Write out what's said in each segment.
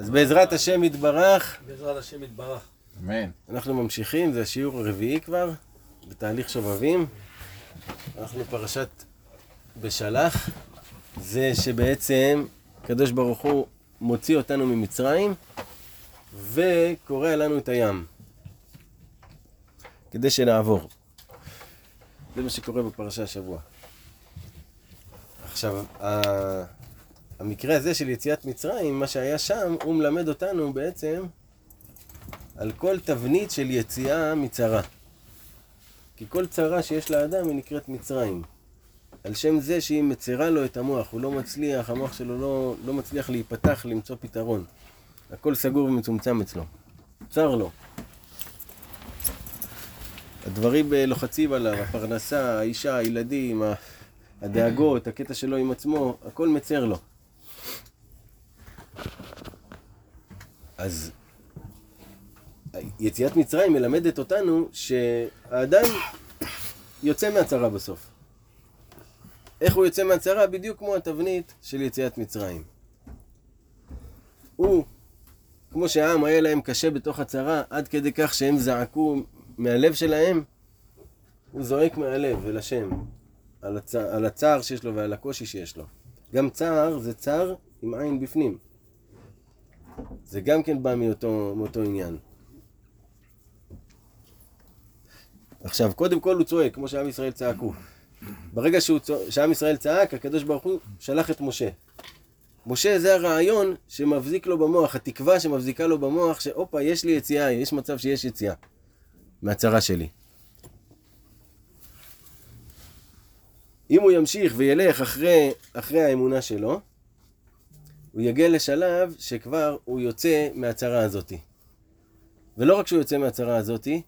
אז בעזרת השם יתברך, בעזרת השם יתברך. אמן. אנחנו ממשיכים, זה השיעור הרביעי כבר, בתהליך שובבים. אנחנו פרשת בשלח, זה שבעצם הקדוש ברוך הוא מוציא אותנו ממצרים וקורע לנו את הים, כדי שנעבור. זה מה שקורה בפרשה השבוע. עכשיו, ה- המקרה הזה של יציאת מצרים, מה שהיה שם, הוא מלמד אותנו בעצם על כל תבנית של יציאה מצרה. כי כל צרה שיש לאדם היא נקראת מצרים. על שם זה שהיא מצרה לו את המוח, הוא לא מצליח, המוח שלו לא, לא מצליח להיפתח, למצוא פתרון. הכל סגור ומצומצם אצלו. צר לו. הדברים לוחצים עליו, הפרנסה, האישה, הילדים, הדאגות, הקטע שלו עם עצמו, הכל מצר לו. אז יציאת מצרים מלמדת אותנו שהאדם יוצא מהצרה בסוף. איך הוא יוצא מהצרה? בדיוק כמו התבנית של יציאת מצרים. הוא, כמו שהעם היה להם קשה בתוך הצרה, עד כדי כך שהם זעקו מהלב שלהם, הוא זועק מהלב אל השם, על, הצ... על הצער שיש לו ועל הקושי שיש לו. גם צער זה צער עם עין בפנים. זה גם כן בא מאותו, מאותו עניין. עכשיו, קודם כל הוא צועק, כמו שעם ישראל צעקו. ברגע שהוא שעם ישראל צעק, הקדוש ברוך הוא שלח את משה. משה זה הרעיון שמבזיק לו במוח, התקווה שמבזיקה לו במוח, שהופה, יש לי יציאה, יש מצב שיש יציאה מהצרה שלי. אם הוא ימשיך וילך אחרי, אחרי האמונה שלו, הוא יגיע לשלב שכבר הוא יוצא מהצרה הזאתי. ולא רק שהוא יוצא מהצרה הזאתי,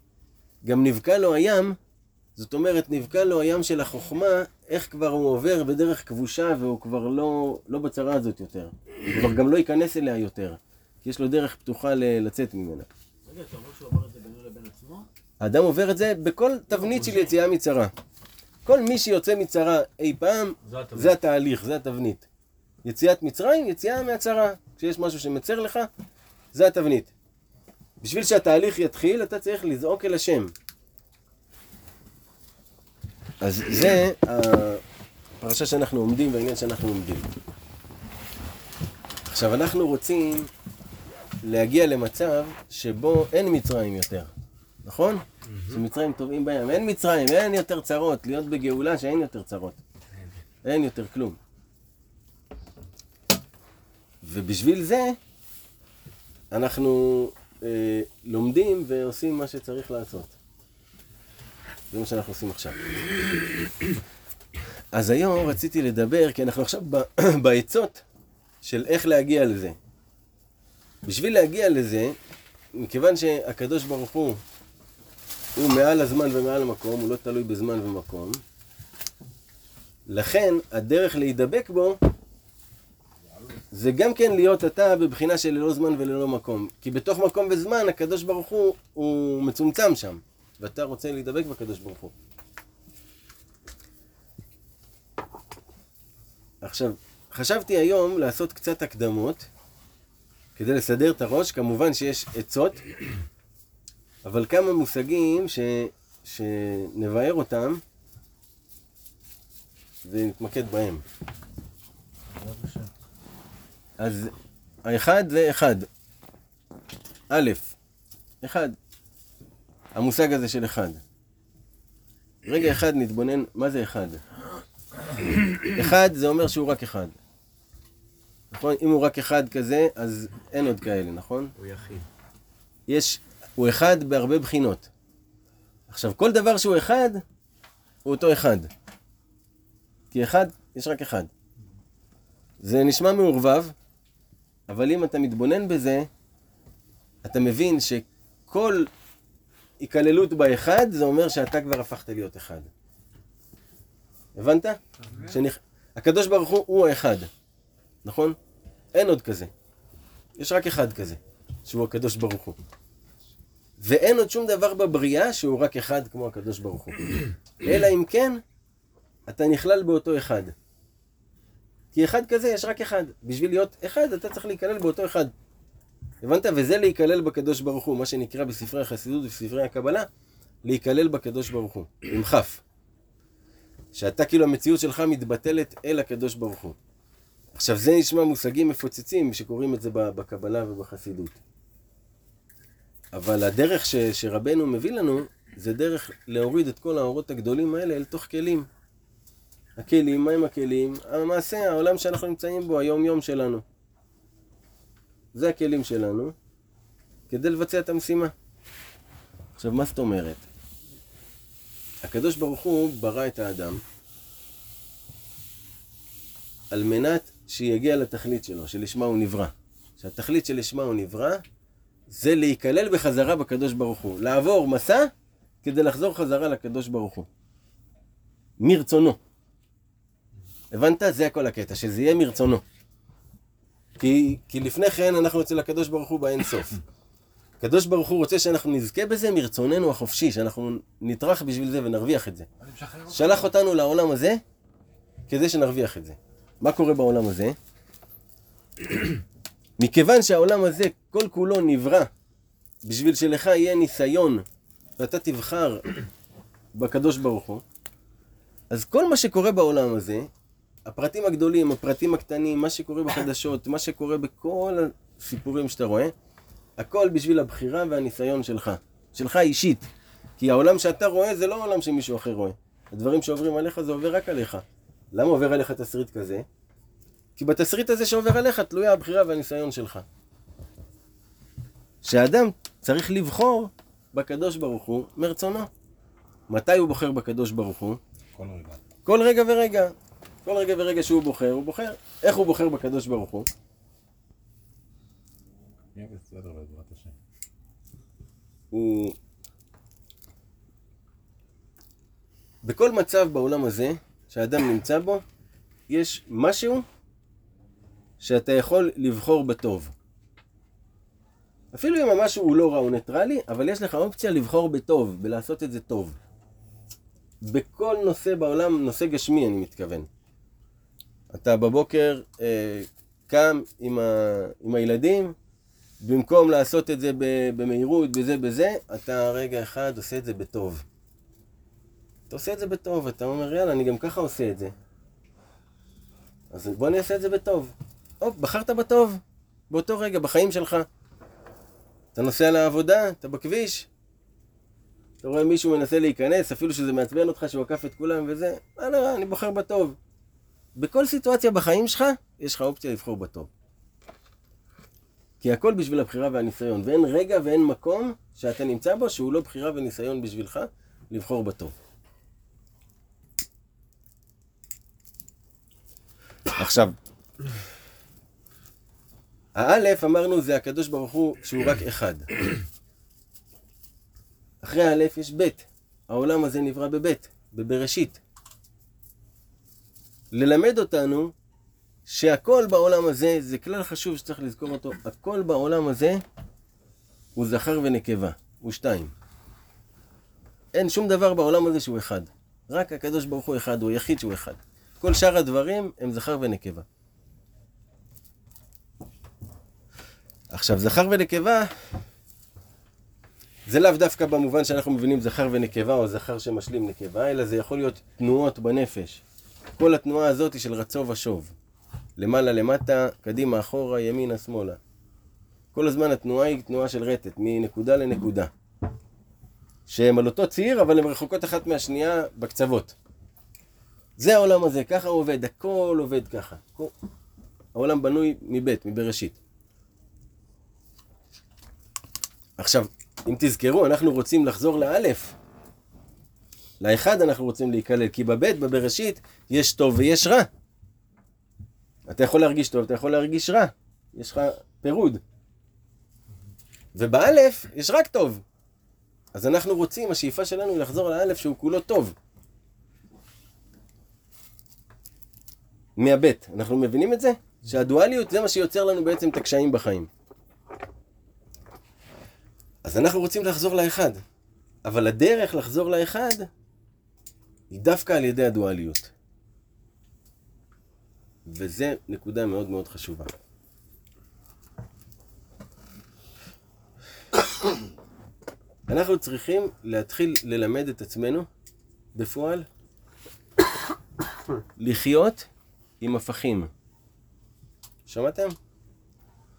גם נבקע לו הים, זאת אומרת, נבקע לו הים של החוכמה, איך כבר הוא עובר בדרך כבושה והוא כבר לא, לא בצרה הזאת יותר. הוא כבר גם לא ייכנס אליה יותר, כי יש לו דרך פתוחה ל- לצאת ממנה. רגע, אתה אומר שהוא אמר את זה בינו לבין עצמו? האדם עובר את זה בכל תבנית של יציאה מצרה. כל מי שיוצא מצרה אי פעם. זה התהליך, זה התבנית. יציאת מצרים, יציאה מהצרה. כשיש משהו שמצר לך, זה התבנית. בשביל שהתהליך יתחיל, אתה צריך לזעוק אל השם. אז זה הפרשה שאנחנו עומדים והעניין שאנחנו עומדים. עכשיו, אנחנו רוצים להגיע למצב שבו אין מצרים יותר, נכון? שמצרים טובעים בים. אין מצרים, אין יותר צרות. להיות בגאולה שאין יותר צרות. אין יותר כלום. ובשביל זה אנחנו אה, לומדים ועושים מה שצריך לעשות. זה מה שאנחנו עושים עכשיו. אז היום רציתי לדבר, כי אנחנו עכשיו בעצות של איך להגיע לזה. בשביל להגיע לזה, מכיוון שהקדוש ברוך הוא הוא מעל הזמן ומעל המקום, הוא לא תלוי בזמן ומקום, לכן הדרך להידבק בו זה גם כן להיות אתה בבחינה של ללא זמן וללא מקום. כי בתוך מקום וזמן הקדוש ברוך הוא הוא מצומצם שם, ואתה רוצה להידבק בקדוש ברוך הוא. עכשיו, חשבתי היום לעשות קצת הקדמות כדי לסדר את הראש, כמובן שיש עצות, אבל כמה מושגים ש... שנבהר אותם ונתמקד בהם. אז האחד זה אחד. א', אחד. המושג הזה של אחד. רגע אחד נתבונן, מה זה אחד? אחד זה אומר שהוא רק אחד. נכון? אם הוא רק אחד כזה, אז אין עוד כאלה, נכון? הוא יחיד. יש, הוא אחד בהרבה בחינות. עכשיו, כל דבר שהוא אחד, הוא אותו אחד. כי אחד, יש רק אחד. זה נשמע מעורבב, אבל אם אתה מתבונן בזה, אתה מבין שכל היכללות באחד, זה אומר שאתה כבר הפכת להיות אחד. הבנת? שנכ... הקדוש ברוך הוא הוא האחד, נכון? אין עוד כזה. יש רק אחד כזה, שהוא הקדוש ברוך הוא. ואין עוד שום דבר בבריאה שהוא רק אחד כמו הקדוש ברוך הוא. אלא אם כן, אתה נכלל באותו אחד. כי אחד כזה יש רק אחד. בשביל להיות אחד, אתה צריך להיכלל באותו אחד. הבנת? וזה להיכלל בקדוש ברוך הוא, מה שנקרא בספרי החסידות ובספרי הקבלה, להיכלל בקדוש ברוך הוא, עם כף. שאתה כאילו המציאות שלך מתבטלת אל הקדוש ברוך הוא. עכשיו זה נשמע מושגים מפוצצים שקוראים את זה בקבלה ובחסידות. אבל הדרך ש, שרבנו מביא לנו, זה דרך להוריד את כל האורות הגדולים האלה אל תוך כלים. הכלים, מה עם הכלים? המעשה, העולם שאנחנו נמצאים בו, היום-יום שלנו. זה הכלים שלנו, כדי לבצע את המשימה. עכשיו, מה זאת אומרת? הקדוש ברוך הוא ברא את האדם על מנת שיגיע לתכלית שלו, שלשמה הוא נברא. שהתכלית שלשמה הוא נברא זה להיכלל בחזרה בקדוש ברוך הוא. לעבור מסע כדי לחזור חזרה לקדוש ברוך הוא. מרצונו. הבנת? זה הכל הקטע, שזה יהיה מרצונו. כי, כי לפני כן אנחנו אצל הקדוש ברוך הוא באין סוף. הקדוש ברוך הוא רוצה שאנחנו נזכה בזה מרצוננו החופשי, שאנחנו נטרח בשביל זה ונרוויח את זה. שלח אותנו לעולם הזה כדי שנרוויח את זה. מה קורה בעולם הזה? מכיוון שהעולם הזה כל כולו נברא בשביל שלך יהיה ניסיון ואתה תבחר בקדוש ברוך הוא, אז כל מה שקורה בעולם הזה, הפרטים הגדולים, הפרטים הקטנים, מה שקורה בחדשות, מה שקורה בכל הסיפורים שאתה רואה, הכל בשביל הבחירה והניסיון שלך, שלך אישית. כי העולם שאתה רואה זה לא עולם שמישהו אחר רואה. הדברים שעוברים עליך זה עובר רק עליך. למה עובר עליך תסריט כזה? כי בתסריט הזה שעובר עליך תלויה הבחירה והניסיון שלך. שאדם צריך לבחור בקדוש ברוך הוא מרצונו. מתי הוא בוחר בקדוש ברוך הוא? כל רגע. כל רגע ורגע. כל רגע ורגע שהוא בוחר, הוא בוחר. איך הוא בוחר בקדוש ברוך הוא? הוא... בכל מצב בעולם הזה שאדם נמצא בו, יש משהו שאתה יכול לבחור בטוב. אפילו אם המשהו הוא לא רע, הוא ניטרלי, אבל יש לך אופציה לבחור בטוב, בלעשות את זה טוב. בכל נושא בעולם, נושא גשמי אני מתכוון. אתה בבוקר אה, קם עם, ה, עם הילדים, במקום לעשות את זה במהירות, בזה, בזה, אתה רגע אחד עושה את זה בטוב. אתה עושה את זה בטוב, אתה אומר, יאללה, אני גם ככה עושה את זה. אז בוא אני אעשה את זה בטוב. הופ, בחרת בטוב, באותו רגע, בחיים שלך. אתה נוסע לעבודה, אתה בכביש, אתה רואה מישהו מנסה להיכנס, אפילו שזה מעצבן אותך שהוא עקף את כולם וזה, לא, לא, אני בוחר בטוב. בכל סיטואציה בחיים שלך, יש לך אופציה לבחור בטוב. כי הכל בשביל הבחירה והניסיון, ואין רגע ואין מקום שאתה נמצא בו שהוא לא בחירה וניסיון בשבילך לבחור בטוב. עכשיו, האלף אמרנו זה הקדוש ברוך הוא שהוא רק אחד. אחרי האלף יש בית. העולם הזה נברא בבית, בבראשית. ללמד אותנו שהכל בעולם הזה, זה כלל חשוב שצריך לזכור אותו, הכל בעולם הזה הוא זכר ונקבה, הוא שתיים. אין שום דבר בעולם הזה שהוא אחד. רק הקדוש ברוך הוא אחד, הוא היחיד שהוא אחד. כל שאר הדברים הם זכר ונקבה. עכשיו, זכר ונקבה, זה לאו דווקא במובן שאנחנו מבינים זכר ונקבה או זכר שמשלים נקבה, אלא זה יכול להיות תנועות בנפש. כל התנועה הזאת היא של רצו ושוב. למעלה, למטה, קדימה, אחורה, ימינה, שמאלה. כל הזמן התנועה היא תנועה של רטט, מנקודה לנקודה. שהן על אותו ציר, אבל הן רחוקות אחת מהשנייה בקצוות. זה העולם הזה, ככה הוא עובד, הכל עובד ככה. העולם בנוי מבית, מבראשית. עכשיו, אם תזכרו, אנחנו רוצים לחזור לאלף. לאחד אנחנו רוצים להיכלל, כי בבית, בבראשית, יש טוב ויש רע. אתה יכול להרגיש טוב, אתה יכול להרגיש רע. יש לך פירוד. ובאלף יש רק טוב. אז אנחנו רוצים, השאיפה שלנו היא לחזור לאלף שהוא כולו טוב. מהבית. אנחנו מבינים את זה? שהדואליות זה מה שיוצר לנו בעצם את הקשיים בחיים. אז אנחנו רוצים לחזור לאחד. אבל הדרך לחזור לאחד היא דווקא על ידי הדואליות. וזה נקודה מאוד מאוד חשובה. אנחנו צריכים להתחיל ללמד את עצמנו בפועל לחיות עם הפכים. שמעתם?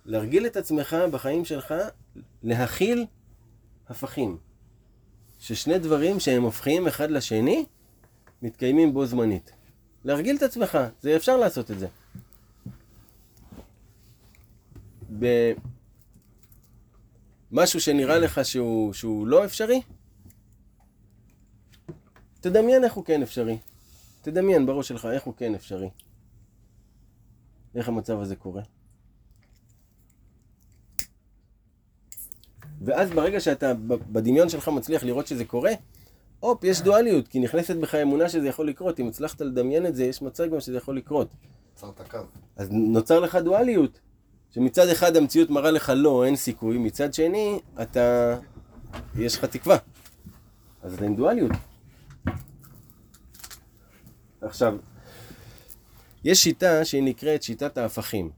להרגיל את עצמך בחיים שלך להכיל הפכים. ששני דברים שהם הופכים אחד לשני, מתקיימים בו זמנית. להרגיל את עצמך, זה אפשר לעשות את זה. במשהו שנראה לך שהוא, שהוא לא אפשרי, תדמיין איך הוא כן אפשרי. תדמיין בראש שלך איך הוא כן אפשרי. איך המצב הזה קורה. ואז ברגע שאתה בדמיון שלך מצליח לראות שזה קורה, הופ, יש דואליות, כי נכנסת בך אמונה שזה יכול לקרות. אם הצלחת לדמיין את זה, יש מצב גם שזה יכול לקרות. עצרת קו. אז נוצר לך דואליות. שמצד אחד המציאות מראה לך לא, אין סיכוי, מצד שני, אתה... יש לך תקווה. אז אתה עם דואליות. עכשיו, יש שיטה שהיא נקראת שיטת ההפכים.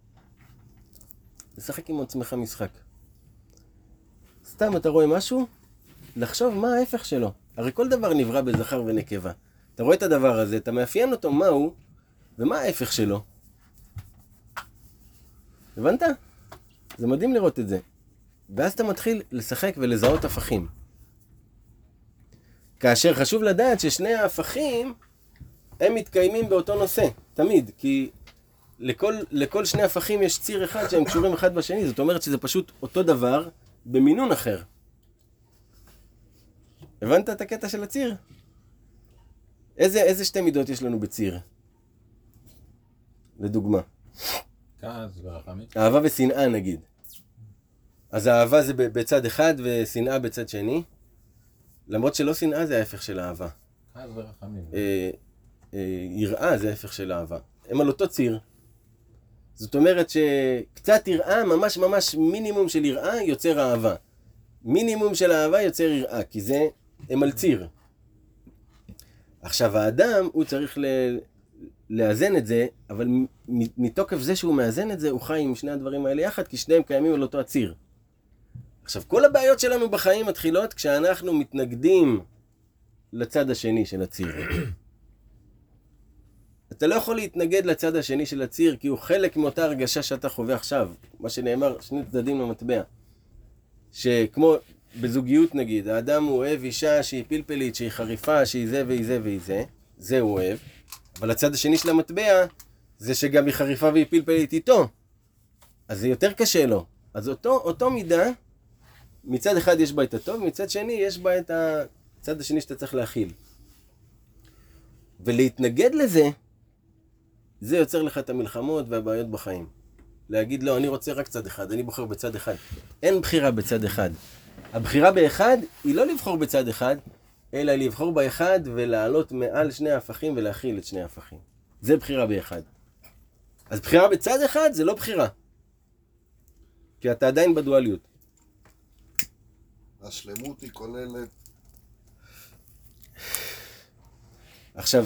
לשחק עם עצמך משחק. סתם אתה רואה משהו, לחשוב מה ההפך שלו. הרי כל דבר נברא בזכר ונקבה. אתה רואה את הדבר הזה, אתה מאפיין אותו מהו, ומה ההפך שלו. הבנת? זה מדהים לראות את זה. ואז אתה מתחיל לשחק ולזהות הפכים. כאשר חשוב לדעת ששני ההפכים הם מתקיימים באותו נושא, תמיד, כי לכל, לכל שני הפכים יש ציר אחד שהם קשורים אחד בשני, זאת אומרת שזה פשוט אותו דבר במינון אחר. הבנת את הקטע של הציר? איזה, איזה שתי מידות יש לנו בציר? לדוגמה. כעס ורחמים. אהבה ושנאה נגיד. אז אהבה זה בצד אחד ושנאה בצד שני. למרות שלא שנאה זה ההפך של אהבה. כעס ורחמים. אה, אה, יראה זה ההפך של אהבה. הם על אותו ציר. זאת אומרת שקצת יראה, ממש ממש מינימום של יראה יוצר אהבה. מינימום של אהבה יוצר יראה, כי זה, הם על ציר. עכשיו האדם, הוא צריך ל... לאזן את זה, אבל מתוקף זה שהוא מאזן את זה, הוא חי עם שני הדברים האלה יחד, כי שניהם קיימים על אותו הציר. עכשיו, כל הבעיות שלנו בחיים מתחילות כשאנחנו מתנגדים לצד השני של הציר. אתה לא יכול להתנגד לצד השני של הציר, כי הוא חלק מאותה הרגשה שאתה חווה עכשיו. מה שנאמר, שני צדדים למטבע. שכמו בזוגיות נגיד, האדם הוא אוהב אישה שהיא פלפלית, שהיא חריפה, שהיא זה והיא זה והיא זה, זה הוא אוהב. אבל הצד השני של המטבע, זה שגם היא חריפה והיא פלפלית איתו. אז זה יותר קשה לו. אז אותו, אותו מידה, מצד אחד יש בה את הטוב, מצד שני יש בה את הצד השני שאתה צריך להכיל. ולהתנגד לזה, זה יוצר לך את המלחמות והבעיות בחיים. להגיד, לא, אני רוצה רק צד אחד, אני בוחר בצד אחד. אין בחירה בצד אחד. הבחירה באחד היא לא לבחור בצד אחד, אלא לבחור באחד ולעלות מעל שני ההפכים ולהכיל את שני ההפכים. זה בחירה באחד. אז בחירה בצד אחד זה לא בחירה. כי אתה עדיין בדואליות. השלמות היא כוללת עכשיו,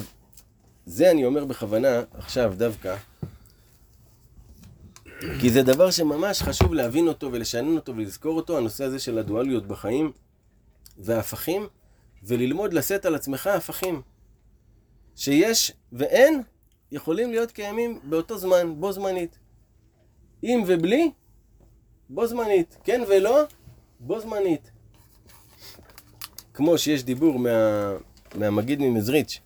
זה אני אומר בכוונה, עכשיו דווקא, כי זה דבר שממש חשוב להבין אותו ולשנן אותו ולזכור אותו, הנושא הזה של הדואליות בחיים וההפכים, וללמוד לשאת על עצמך הפכים. שיש ואין, יכולים להיות קיימים באותו זמן, בו זמנית. עם ובלי, בו זמנית. כן ולא, בו זמנית. כמו שיש דיבור מה, מהמגיד ממזריץ',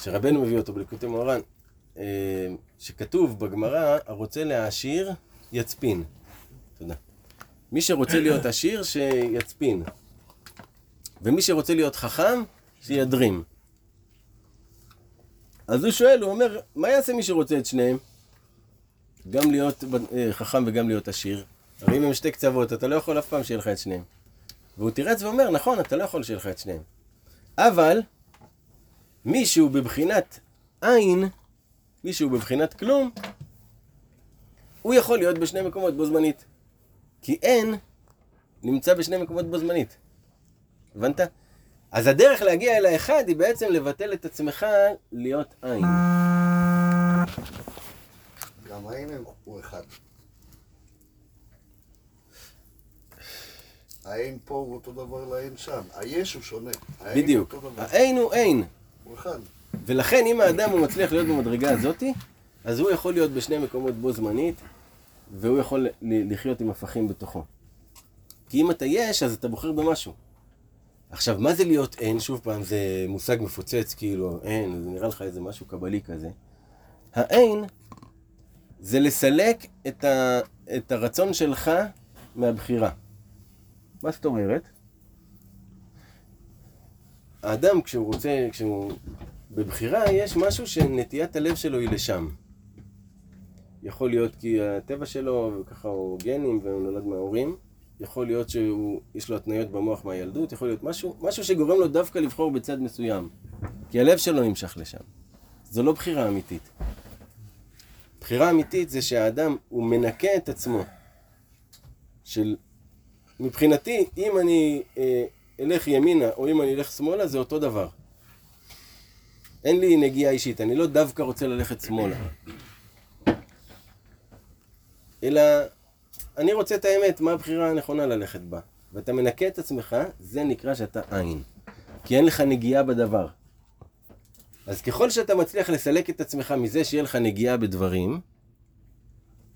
שרבנו מביא אותו בליקוטי מוהר"ן, שכתוב בגמרא, הרוצה להעשיר, יצפין. תודה. מי שרוצה להיות עשיר, שיצפין. ומי שרוצה להיות חכם, שידרים. אז הוא שואל, הוא אומר, מה יעשה מי שרוצה את שניהם? גם להיות אה, חכם וגם להיות עשיר. הרי אם הם שתי קצוות, אתה לא יכול אף פעם שיהיה לך את שניהם. והוא תירץ ואומר, נכון, אתה לא יכול שיהיה לך את שניהם. אבל, מישהו בבחינת עין, מישהו בבחינת כלום, הוא יכול להיות בשני מקומות בו זמנית. כי אין נמצא בשני מקומות בו זמנית. הבנת? אז הדרך להגיע אל האחד היא בעצם לבטל את עצמך להיות עין. גם העין הוא אחד. האין פה הוא אותו דבר לאין שם. היש הוא שונה. בדיוק. האין הוא אין. הוא אחד. ולכן אם האדם הוא מצליח להיות במדרגה הזאתי, אז הוא יכול להיות בשני מקומות בו זמנית, והוא יכול לחיות עם הפכים בתוכו. כי אם אתה יש, אז אתה בוחר במשהו. עכשיו, מה זה להיות אין? שוב פעם, זה מושג מפוצץ, כאילו, אין, זה נראה לך איזה משהו קבלי כזה. האין זה לסלק את, ה, את הרצון שלך מהבחירה. מה זאת אומרת? האדם כשהוא רוצה, כשהוא בבחירה, יש משהו שנטיית הלב שלו היא לשם. יכול להיות כי הטבע שלו, וככה הוא גנים והוא נולד מההורים. יכול להיות שיש לו התניות במוח מהילדות, יכול להיות משהו, משהו שגורם לו דווקא לבחור בצד מסוים. כי הלב שלו נמשך לשם. זו לא בחירה אמיתית. בחירה אמיתית זה שהאדם, הוא מנקה את עצמו. של... מבחינתי, אם אני אה, אלך ימינה או אם אני אלך שמאלה, זה אותו דבר. אין לי נגיעה אישית, אני לא דווקא רוצה ללכת שמאלה. אלא אני רוצה את האמת, מה הבחירה הנכונה ללכת בה. ואתה מנקה את עצמך, זה נקרא שאתה עין. כי אין לך נגיעה בדבר. אז ככל שאתה מצליח לסלק את עצמך מזה שיהיה לך נגיעה בדברים,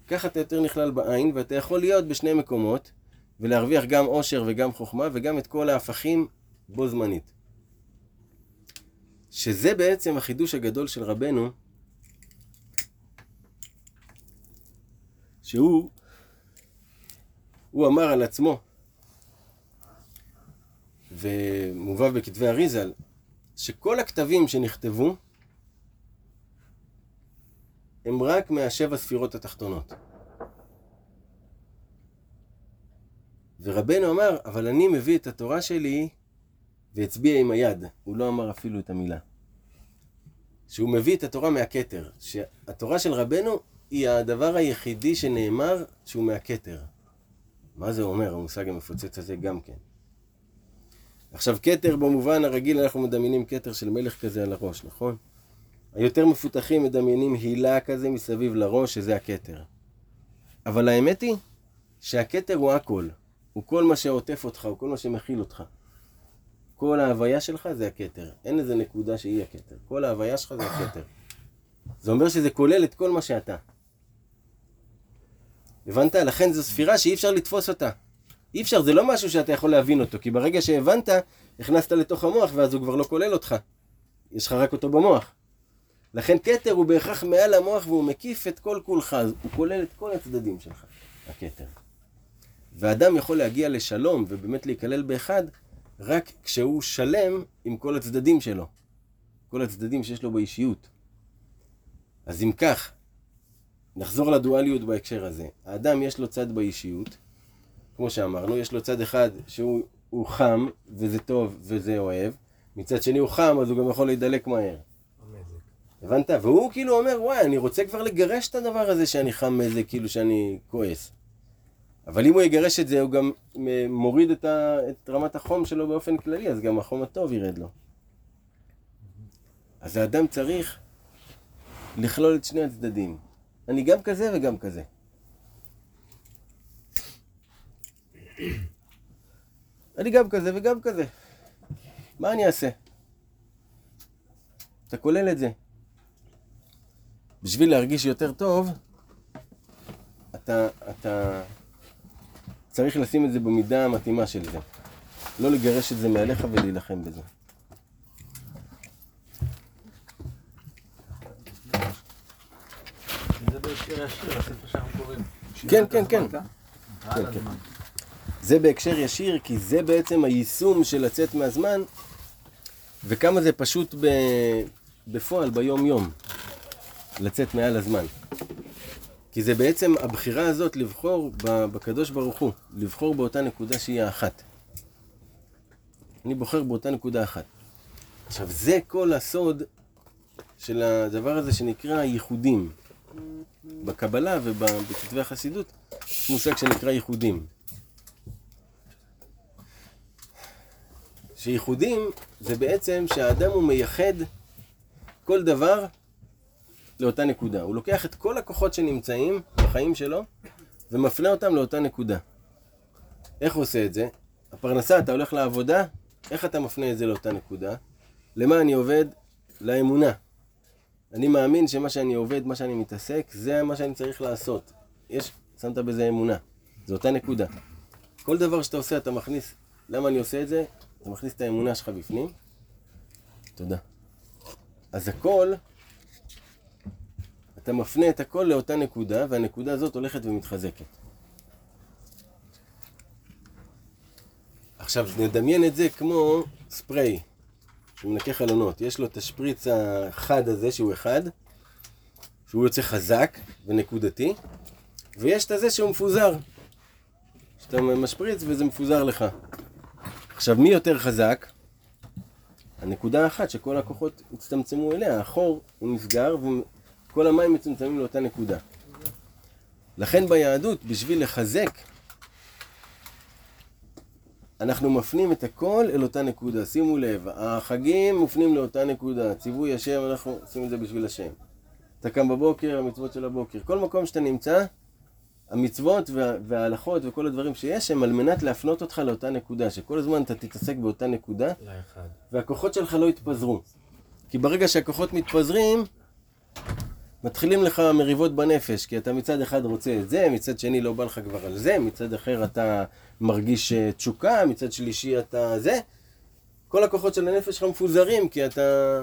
ככה אתה יותר נכלל בעין, ואתה יכול להיות בשני מקומות, ולהרוויח גם עושר וגם חוכמה, וגם את כל ההפכים בו זמנית. שזה בעצם החידוש הגדול של רבנו, שהוא, הוא אמר על עצמו, ומובא בכתבי אריזל, שכל הכתבים שנכתבו הם רק מהשבע ספירות התחתונות. ורבנו אמר, אבל אני מביא את התורה שלי והצביע עם היד. הוא לא אמר אפילו את המילה. שהוא מביא את התורה מהכתר. שהתורה של רבנו היא הדבר היחידי שנאמר שהוא מהכתר. מה זה אומר, המושג המפוצץ הזה גם כן. עכשיו, כתר במובן הרגיל, אנחנו מדמיינים כתר של מלך כזה על הראש, נכון? היותר מפותחים מדמיינים הילה כזה מסביב לראש, שזה הכתר. אבל האמת היא שהכתר הוא הכל. הוא כל מה שעוטף אותך, הוא כל מה שמכיל אותך. כל ההוויה שלך זה הכתר. אין איזה נקודה שהיא הכתר. כל ההוויה שלך זה הכתר. זה אומר שזה כולל את כל מה שאתה. הבנת? לכן זו ספירה שאי אפשר לתפוס אותה. אי אפשר, זה לא משהו שאתה יכול להבין אותו, כי ברגע שהבנת, הכנסת לתוך המוח ואז הוא כבר לא כולל אותך. יש לך רק אותו במוח. לכן כתר הוא בהכרח מעל המוח והוא מקיף את כל כולך, הוא כולל את כל הצדדים שלך, הכתר. ואדם יכול להגיע לשלום ובאמת להיכלל באחד רק כשהוא שלם עם כל הצדדים שלו. כל הצדדים שיש לו באישיות. אז אם כך, נחזור לדואליות בהקשר הזה. האדם יש לו צד באישיות, כמו שאמרנו, יש לו צד אחד שהוא הוא חם, וזה טוב, וזה אוהב. מצד שני הוא חם, אז הוא גם יכול להידלק מהר. הבנת? והוא כאילו אומר, וואי, אני רוצה כבר לגרש את הדבר הזה שאני חם מזה, כאילו שאני כועס. אבל אם הוא יגרש את זה, הוא גם מוריד את, ה, את רמת החום שלו באופן כללי, אז גם החום הטוב ירד לו. אז האדם צריך לכלול את שני הצדדים. אני גם כזה וגם כזה. אני גם כזה וגם כזה. מה אני אעשה? אתה כולל את זה. בשביל להרגיש יותר טוב, אתה, אתה צריך לשים את זה במידה המתאימה של זה. לא לגרש את זה מעליך ולהילחם בזה. כן, כן, כן. כן. הזמן. זה בהקשר ישיר, כי זה בעצם היישום של לצאת מהזמן, וכמה זה פשוט ב... בפועל, ביום-יום, לצאת מעל הזמן. כי זה בעצם הבחירה הזאת לבחור בקדוש ברוך הוא, לבחור באותה נקודה שהיא האחת. אני בוחר באותה נקודה אחת. עכשיו, זה כל הסוד של הדבר הזה שנקרא ייחודים. בקבלה ובכתבי החסידות יש מושג שנקרא ייחודים. שייחודים זה בעצם שהאדם הוא מייחד כל דבר לאותה נקודה. הוא לוקח את כל הכוחות שנמצאים בחיים שלו ומפנה אותם לאותה נקודה. איך הוא עושה את זה? הפרנסה, אתה הולך לעבודה, איך אתה מפנה את זה לאותה נקודה? למה אני עובד? לאמונה. אני מאמין שמה שאני עובד, מה שאני מתעסק, זה מה שאני צריך לעשות. יש, שמת בזה אמונה. זו אותה נקודה. כל דבר שאתה עושה, אתה מכניס, למה אני עושה את זה? אתה מכניס את האמונה שלך בפנים. תודה. אז הכל, אתה מפנה את הכל לאותה נקודה, והנקודה הזאת הולכת ומתחזקת. עכשיו, נדמיין את זה כמו ספרי, שהוא מנקה חלונות. יש לו את השפריץ החד הזה, שהוא אחד, שהוא יוצא חזק ונקודתי, ויש את הזה שהוא מפוזר. שאתה משפריץ וזה מפוזר לך. עכשיו, מי יותר חזק? הנקודה האחת שכל הכוחות הצטמצמו אליה, החור הוא נסגר וכל המים מצומצמים לאותה נקודה. לכן ביהדות, בשביל לחזק, אנחנו מפנים את הכל אל אותה נקודה. שימו לב, החגים מופנים לאותה נקודה. ציווי השם, אנחנו עושים את זה בשביל השם. אתה קם בבוקר, המצוות של הבוקר. כל מקום שאתה נמצא, המצוות וה, וההלכות וכל הדברים שיש הם על מנת להפנות אותך לאותה נקודה, שכל הזמן אתה תתעסק באותה נקודה, לאחד. והכוחות שלך לא יתפזרו. כי ברגע שהכוחות מתפזרים, מתחילים לך מריבות בנפש, כי אתה מצד אחד רוצה את זה, מצד שני לא בא לך כבר על זה, מצד אחר אתה מרגיש אה, תשוקה, מצד שלישי אתה זה. כל הכוחות של הנפש שלך מפוזרים, כי אתה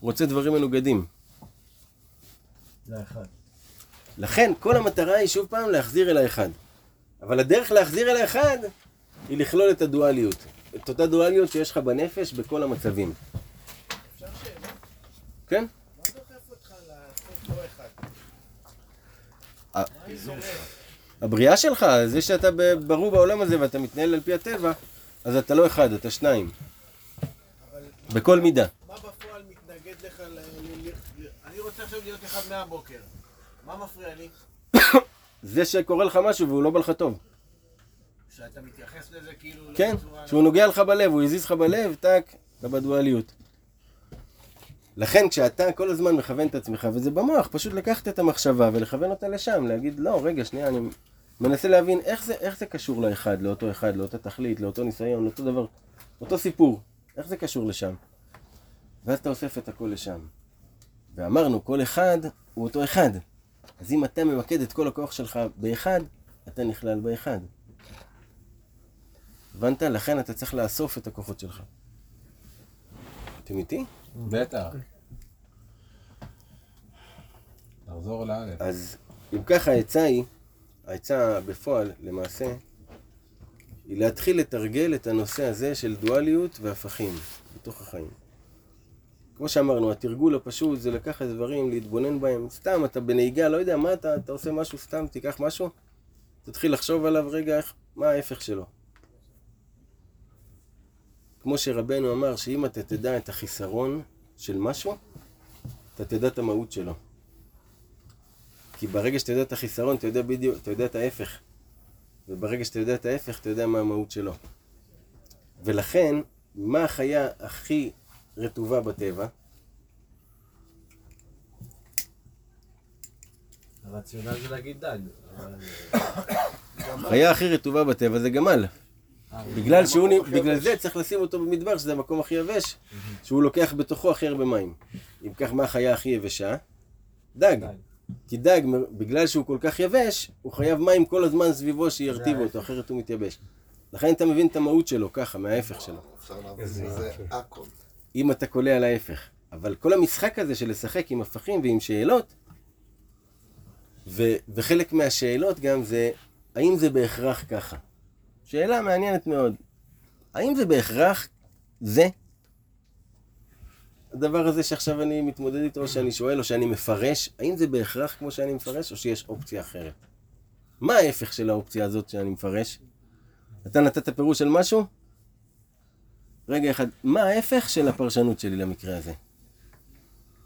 רוצה דברים מנוגדים. לאחד. לכן כל המטרה היא שוב פעם להחזיר אל האחד. אבל הדרך להחזיר אל האחד היא לכלול את הדואליות. את אותה דואליות שיש לך בנפש בכל המצבים. אפשר שאלה? כן? מה דוחף אותך לעשות לא אחד? אה, מה שורף? הבריאה שלך, זה שאתה ברור בעולם הזה ואתה מתנהל על פי הטבע, אז אתה לא אחד, אתה שניים. בכל מידה. מה בפועל מתנגד לך ל... אני רוצה עכשיו להיות אחד מהבוקר. מה מפריע לי? זה שקורה לך משהו והוא לא בא לך טוב. שאתה מתייחס לזה כאילו... לא כן, בצורה- שהוא נוגע לך בלב, הוא הזיז לך בלב, טאק, אתה בדואליות. לכן כשאתה כל הזמן מכוון את עצמך, וזה במוח, פשוט לקחת את המחשבה ולכוון אותה לשם, להגיד, לא, רגע, שנייה, אני מנסה להבין איך זה, איך זה קשור לאחד, לאותו אחד, לאותה תכלית, לאותו ניסיון, לאותו דבר, אותו סיפור, איך זה קשור לשם? ואז אתה אוסף את הכל לשם. ואמרנו, כל אחד הוא אותו אחד. אז אם אתה ממקד את כל הכוח שלך באחד, אתה נכלל באחד. הבנת? לכן אתה צריך לאסוף את הכוחות שלך. אתם איתי? בטח. נחזור לאלף. אז אם ככה העצה היא, העצה בפועל, למעשה, היא להתחיל לתרגל את הנושא הזה של דואליות והפכים בתוך החיים. כמו שאמרנו, התרגול הפשוט זה לקחת דברים, להתבונן בהם. סתם, אתה בנהיגה, לא יודע, מה אתה, אתה עושה משהו סתם, תיקח משהו, תתחיל לחשוב עליו רגע, איך, מה ההפך שלו. כמו שרבנו אמר, שאם אתה תדע את החיסרון של משהו, אתה תדע את המהות שלו. כי ברגע שאתה יודע את החיסרון, אתה יודע בדיוק, אתה יודע את ההפך. וברגע שאתה יודע את ההפך, אתה יודע מה המהות שלו. ולכן, מה החיה הכי רטובה בטבע? הרציונל זה להגיד דג. החיה הכי רטובה בטבע זה גמל. בגלל שהוא, בגלל זה צריך לשים אותו במדבר, שזה המקום הכי יבש, שהוא לוקח בתוכו הכי הרבה מים. אם כך, מה החיה הכי יבשה? דג. כי דג, בגלל שהוא כל כך יבש, הוא חייב מים כל הזמן סביבו שירטיבו אותו, אחרת הוא מתייבש. לכן אתה מבין את המהות שלו, ככה, מההפך שלו. אפשר להבין מזה הכל. אם אתה קולע על ההפך. אבל כל המשחק הזה של לשחק עם הפכים ועם שאלות, ו- וחלק מהשאלות גם זה, האם זה בהכרח ככה? שאלה מעניינת מאוד. האם זה בהכרח זה? הדבר הזה שעכשיו אני מתמודד איתו, או שאני שואל, או שאני מפרש, האם זה בהכרח כמו שאני מפרש, או שיש אופציה אחרת? מה ההפך של האופציה הזאת שאני מפרש? אתה נתת פירוש של משהו? רגע אחד, מה ההפך של הפרשנות שלי למקרה הזה?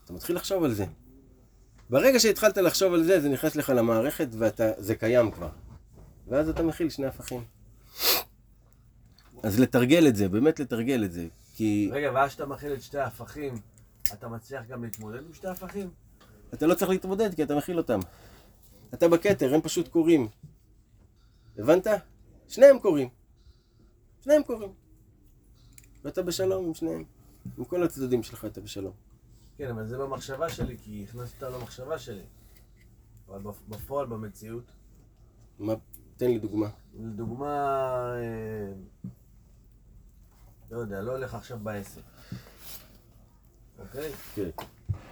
אתה מתחיל לחשוב על זה. ברגע שהתחלת לחשוב על זה, זה נכנס לך למערכת וזה קיים כבר. ואז אתה מכיל שני הפכים. אז לתרגל את זה, באמת לתרגל את זה. כי רגע, ואז שאתה מכיל את שתי ההפכים, אתה מצליח גם להתמודד עם שתי ההפכים? אתה לא צריך להתמודד, כי אתה מכיל אותם. אתה בכתר, הם פשוט קורים. הבנת? שניהם קורים. שניהם קורים. ואתה בשלום עם שניהם. עם כל הצדדים שלך אתה בשלום. כן, אבל זה במחשבה שלי, כי הכנסת אותה למחשבה שלי. אבל בפ- בפועל, במציאות, מה, תן לי דוגמה. לדוגמה, אה, לא יודע, לא הולך עכשיו בעסק. אוקיי? כן.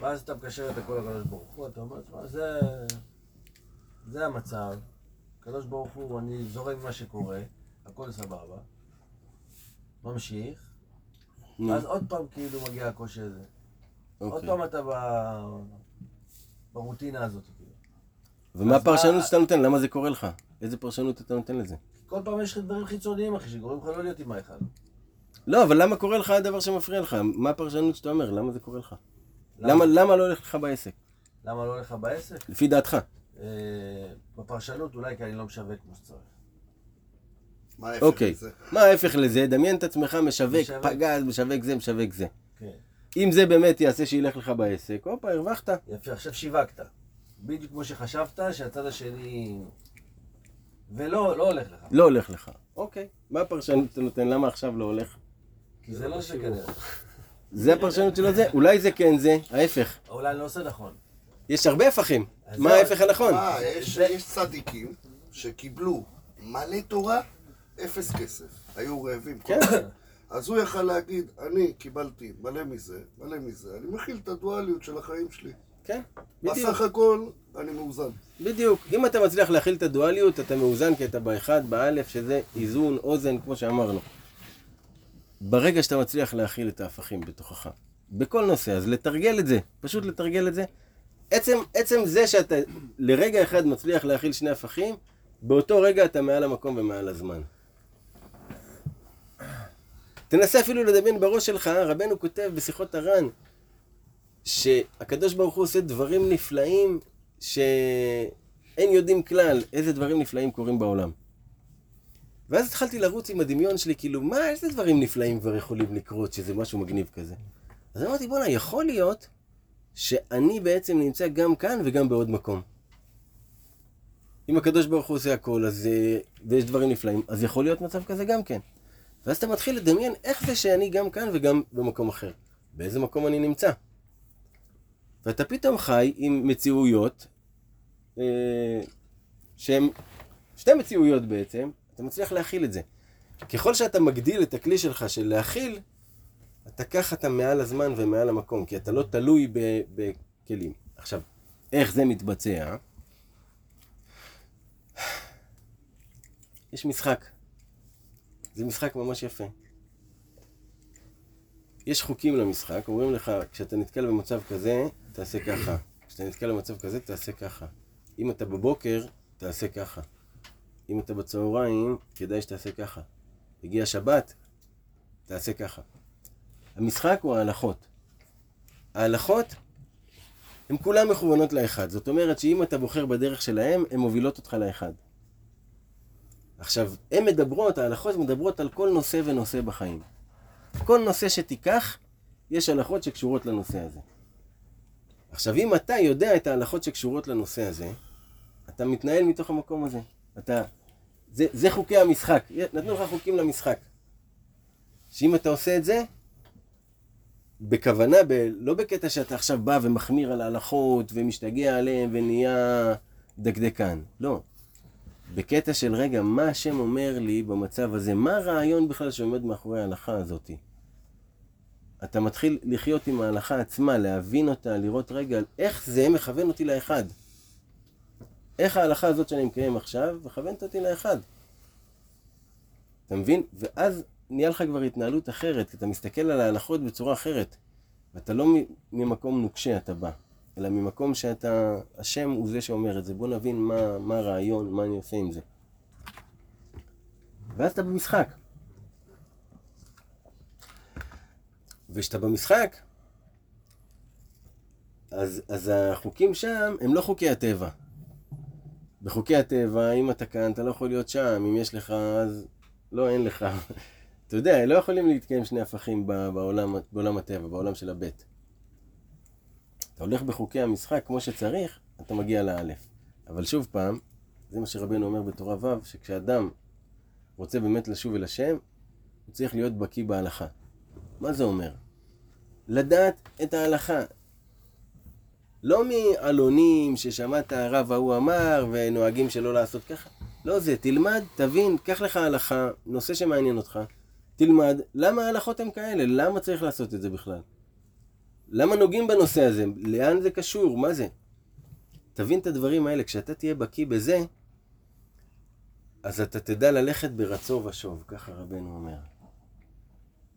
ואז אתה מקשר את הכל לקדוש ברוך הוא, אתה אומר, תשמע, זה... זה המצב. הקדוש ברוך הוא, אני זורם עם מה שקורה, הכל סבבה. ממשיך, ואז עוד פעם כאילו מגיע הקושי הזה. עוד אוקיי. פעם אתה ב... ברוטינה הזאת. כאילו. ומה הפרשנות שאתה נותן? למה זה קורה לך? איזה פרשנות אתה נותן לזה? כל פעם יש לך דברים חיצוניים, אחי, שגורמים לך לא להיות עם האחד. לא, אבל למה קורה לך הדבר שמפריע לך? מה הפרשנות שאתה אומר? למה זה קורה לך? למה, למה לא הולך לך בעסק? למה לא הולך לך בעסק? לפי דעתך. אה, בפרשנות אולי כי אני לא משווק כמו שצריך. מה ההפך אוקיי. מזה? מה ההפך לזה? דמיין את עצמך משווק, משווק. פגז, משווק זה, משווק זה. כן. אם זה באמת יעשה שילך לך בעסק, הופה, הרווחת. יפה, עכשיו שיווקת. בדיוק כמו שחשבת שהצד השני... ולא, לא הולך לך. לא הולך לך. אוקיי. מה הפרשנות שאתה נותן? למה עכשיו לא הולך? כי זה לא זה כנראה. זה הפרשנות שלו זה? אולי זה כן זה, ההפך. אולי אני לא עושה נכון. יש הרבה הפכים. מה. ההפך הנכון? מה, יש יש צדיקים שקיבלו מלא תורה, אפס כסף. היו רעבים. כן. אז הוא יכל להגיד, אני קיבלתי מלא מזה, מלא מזה, אני מכיל את הדואליות של החיים שלי. כן, בדיוק. בסך הכל, אני מאוזן. בדיוק. אם אתה מצליח להכיל את הדואליות, אתה מאוזן כי אתה באחד, באלף, שזה איזון, אוזן, כמו שאמרנו. ברגע שאתה מצליח להכיל את ההפכים בתוכך, בכל נושא, אז לתרגל את זה, פשוט לתרגל את זה. עצם, עצם זה שאתה לרגע אחד מצליח להכיל שני הפכים, באותו רגע אתה מעל המקום ומעל הזמן. תנסה אפילו לדמיין בראש שלך, רבנו כותב בשיחות הר"ן, שהקדוש ברוך הוא עושה דברים נפלאים שאין יודעים כלל איזה דברים נפלאים קורים בעולם. ואז התחלתי לרוץ עם הדמיון שלי, כאילו, מה, איזה דברים נפלאים כבר יכולים לקרות, שזה משהו מגניב כזה. אז אמרתי, בואנה, יכול להיות שאני בעצם נמצא גם כאן וגם בעוד מקום. אם הקדוש ברוך הוא עושה הכל, אז, אה, ויש דברים נפלאים, אז יכול להיות מצב כזה גם כן. ואז אתה מתחיל לדמיין איך זה שאני גם כאן וגם במקום אחר. באיזה מקום אני נמצא. ואתה פתאום חי עם מציאויות, אה, שהן שתי מציאויות בעצם, אתה מצליח להכיל את זה. ככל שאתה מגדיל את הכלי שלך של להכיל, אתה ככה אתה מעל הזמן ומעל המקום, כי אתה לא תלוי בכלים. עכשיו, איך זה מתבצע? יש משחק. זה משחק ממש יפה. יש חוקים למשחק, אומרים לך, כשאתה נתקל במצב כזה, תעשה ככה. כשאתה נתקל במצב כזה, תעשה ככה. אם אתה בבוקר, תעשה ככה. אם אתה בצהריים, כדאי שתעשה ככה. הגיע שבת, תעשה ככה. המשחק הוא ההלכות. ההלכות, הן כולן מכוונות לאחד. זאת אומרת שאם אתה בוחר בדרך שלהם, הן מובילות אותך לאחד. עכשיו, הן מדברות, ההלכות מדברות על כל נושא ונושא בחיים. כל נושא שתיקח, יש הלכות שקשורות לנושא הזה. עכשיו, אם אתה יודע את ההלכות שקשורות לנושא הזה, אתה מתנהל מתוך המקום הזה. אתה... זה, זה חוקי המשחק. נתנו לך חוקים למשחק. שאם אתה עושה את זה, בכוונה, ב... לא בקטע שאתה עכשיו בא ומחמיר על ההלכות ומשתגע עליהן ונהיה דקדקן. לא. בקטע של רגע, מה השם אומר לי במצב הזה? מה הרעיון בכלל שעומד מאחורי ההלכה הזאתי? אתה מתחיל לחיות עם ההלכה עצמה, להבין אותה, לראות רגע איך זה מכוון אותי לאחד. איך ההלכה הזאת שאני מקיים עכשיו מכוונת אותי לאחד. אתה מבין? ואז נהיה לך כבר התנהלות אחרת, כי אתה מסתכל על ההלכות בצורה אחרת. ואתה לא ממקום נוקשה אתה בא, אלא ממקום שאתה, השם הוא זה שאומר את זה. בוא נבין מה, מה הרעיון, מה אני עושה עם זה. ואז אתה במשחק. וכשאתה במשחק, אז, אז החוקים שם הם לא חוקי הטבע. בחוקי הטבע, אם אתה כאן, אתה לא יכול להיות שם, אם יש לך, אז לא, אין לך. אתה יודע, לא יכולים להתקיים שני הפכים בעולם, בעולם הטבע, בעולם של הבית. אתה הולך בחוקי המשחק כמו שצריך, אתה מגיע לאלף. אבל שוב פעם, זה מה שרבנו אומר בתורה ו', שכשאדם רוצה באמת לשוב אל השם, הוא צריך להיות בקיא בהלכה. מה זה אומר? לדעת את ההלכה. לא מעלונים ששמעת הרב ההוא אמר ונוהגים שלא לעשות ככה. לא זה, תלמד, תבין, קח לך הלכה, נושא שמעניין אותך, תלמד, למה ההלכות הן כאלה? למה צריך לעשות את זה בכלל? למה נוגעים בנושא הזה? לאן זה קשור? מה זה? תבין את הדברים האלה, כשאתה תהיה בקיא בזה, אז אתה תדע ללכת ברצו ושוב, ככה רבנו אומר.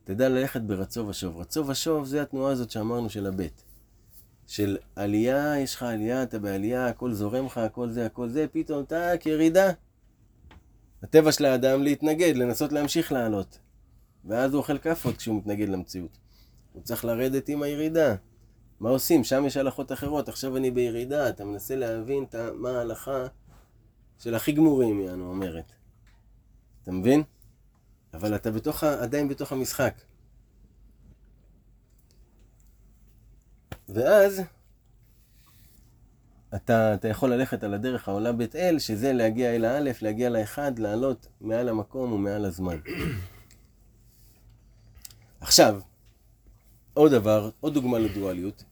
תדע ללכת ברצו ושוב. רצו ושוב זה התנועה הזאת שאמרנו של הבית. של עלייה, יש לך עלייה, אתה בעלייה, הכל זורם לך, הכל זה, הכל זה, פתאום טאק, ירידה. הטבע של האדם להתנגד, לנסות להמשיך לעלות. ואז הוא אוכל כאפות כשהוא מתנגד למציאות. הוא צריך לרדת עם הירידה. מה עושים? שם יש הלכות אחרות, עכשיו אני בירידה, אתה מנסה להבין את מה ההלכה של הכי גמורים, יענו, אומרת. אתה מבין? אבל אתה בתוך, עדיין בתוך המשחק. ואז אתה, אתה יכול ללכת על הדרך העולה בית אל, שזה להגיע אל האלף, להגיע לאחד, לעלות מעל המקום ומעל הזמן. עכשיו, עוד דבר, עוד דוגמה לדואליות.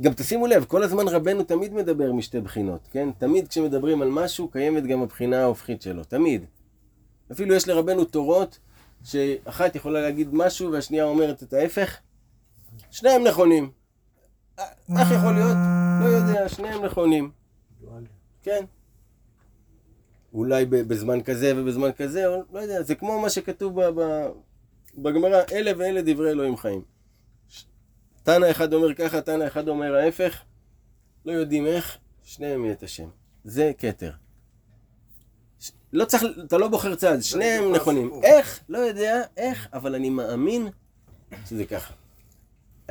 גם תשימו לב, כל הזמן רבנו תמיד מדבר משתי בחינות, כן? תמיד כשמדברים על משהו, קיימת גם הבחינה ההופכית שלו, תמיד. אפילו יש לרבנו תורות, שאחת יכולה להגיד משהו והשנייה אומרת את ההפך. שניהם נכונים. איך יכול להיות? לא יודע, שניהם נכונים. כן. אולי בזמן כזה ובזמן כזה, לא יודע, זה כמו מה שכתוב בגמרא, אלה ואלה דברי אלוהים חיים. תנא אחד אומר ככה, תנא אחד אומר ההפך, לא יודעים איך, שניהם יהיה את השם. זה כתר. לא צריך, אתה לא בוחר צד, שניהם בדיוק נכונים. איך? לא יודע איך, אבל אני מאמין שזה ככה.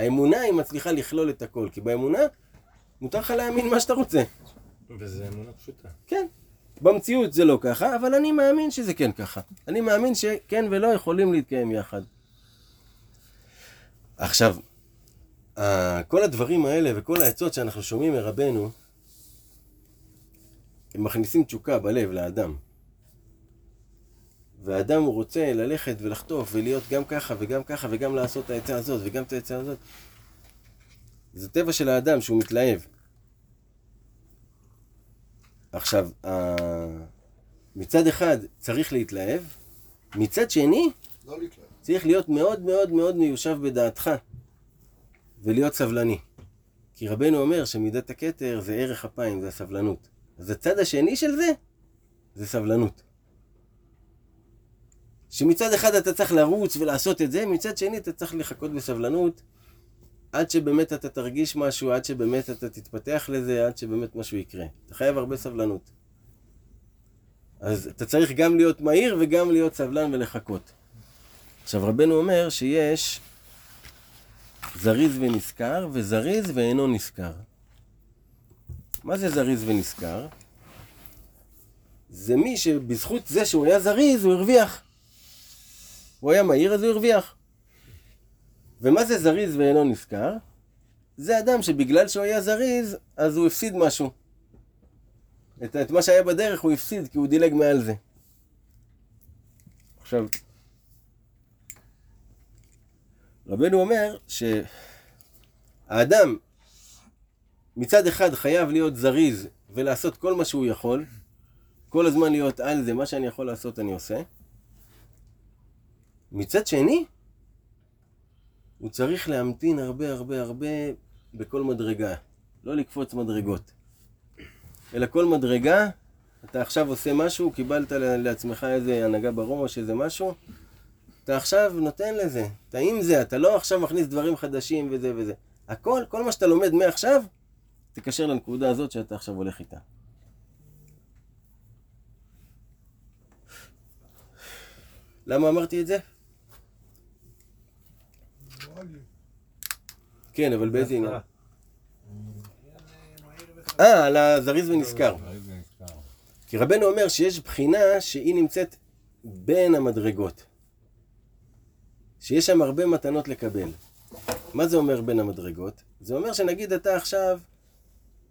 האמונה היא מצליחה לכלול את הכל, כי באמונה מותר לך להאמין מה שאתה רוצה. וזה אמונה פשוטה. כן. במציאות זה לא ככה, אבל אני מאמין שזה כן ככה. אני מאמין שכן ולא יכולים להתקיים יחד. עכשיו, כל הדברים האלה וכל העצות שאנחנו שומעים מרבנו, הם מכניסים תשוקה בלב לאדם. והאדם הוא רוצה ללכת ולחטוף ולהיות גם ככה וגם ככה וגם לעשות את העצה הזאת וגם את העצה הזאת. זה טבע של האדם שהוא מתלהב. עכשיו, מצד אחד צריך להתלהב, מצד שני לא להתלהב. צריך להיות מאוד מאוד מאוד מיושב בדעתך ולהיות סבלני. כי רבנו אומר שמידת הכתר זה ערך אפיים, זה הסבלנות. אז הצד השני של זה, זה סבלנות. שמצד אחד אתה צריך לרוץ ולעשות את זה, מצד שני אתה צריך לחכות בסבלנות עד שבאמת אתה תרגיש משהו, עד שבאמת אתה תתפתח לזה, עד שבאמת משהו יקרה. אתה חייב הרבה סבלנות. אז אתה צריך גם להיות מהיר וגם להיות סבלן ולחכות. עכשיו רבנו אומר שיש זריז ונשכר וזריז ואינו נשכר. מה זה זריז ונשכר? זה מי שבזכות זה שהוא היה זריז הוא הרוויח. הוא היה מהיר אז הוא הרוויח. ומה זה זריז ואינו נשכר? זה אדם שבגלל שהוא היה זריז אז הוא הפסיד משהו. את, את מה שהיה בדרך הוא הפסיד כי הוא דילג מעל זה. עכשיו, רבנו אומר שהאדם מצד אחד חייב להיות זריז ולעשות כל מה שהוא יכול, כל הזמן להיות על זה, מה שאני יכול לעשות אני עושה. מצד שני, הוא צריך להמתין הרבה הרבה הרבה בכל מדרגה, לא לקפוץ מדרגות. אלא כל מדרגה, אתה עכשיו עושה משהו, קיבלת לעצמך איזה הנהגה בראש, איזה משהו, אתה עכשיו נותן לזה, אתה עם זה, אתה לא עכשיו מכניס דברים חדשים וזה וזה. הכל, כל מה שאתה לומד מעכשיו, תקשר לנקודה הזאת שאתה עכשיו הולך איתה. למה אמרתי את זה? כן, אבל באיזה עניין? אה, על הזריז ונשכר. זה נזכר. כי רבנו אומר שיש בחינה שהיא נמצאת בין המדרגות. שיש שם הרבה מתנות לקבל. מה זה אומר בין המדרגות? זה אומר שנגיד אתה עכשיו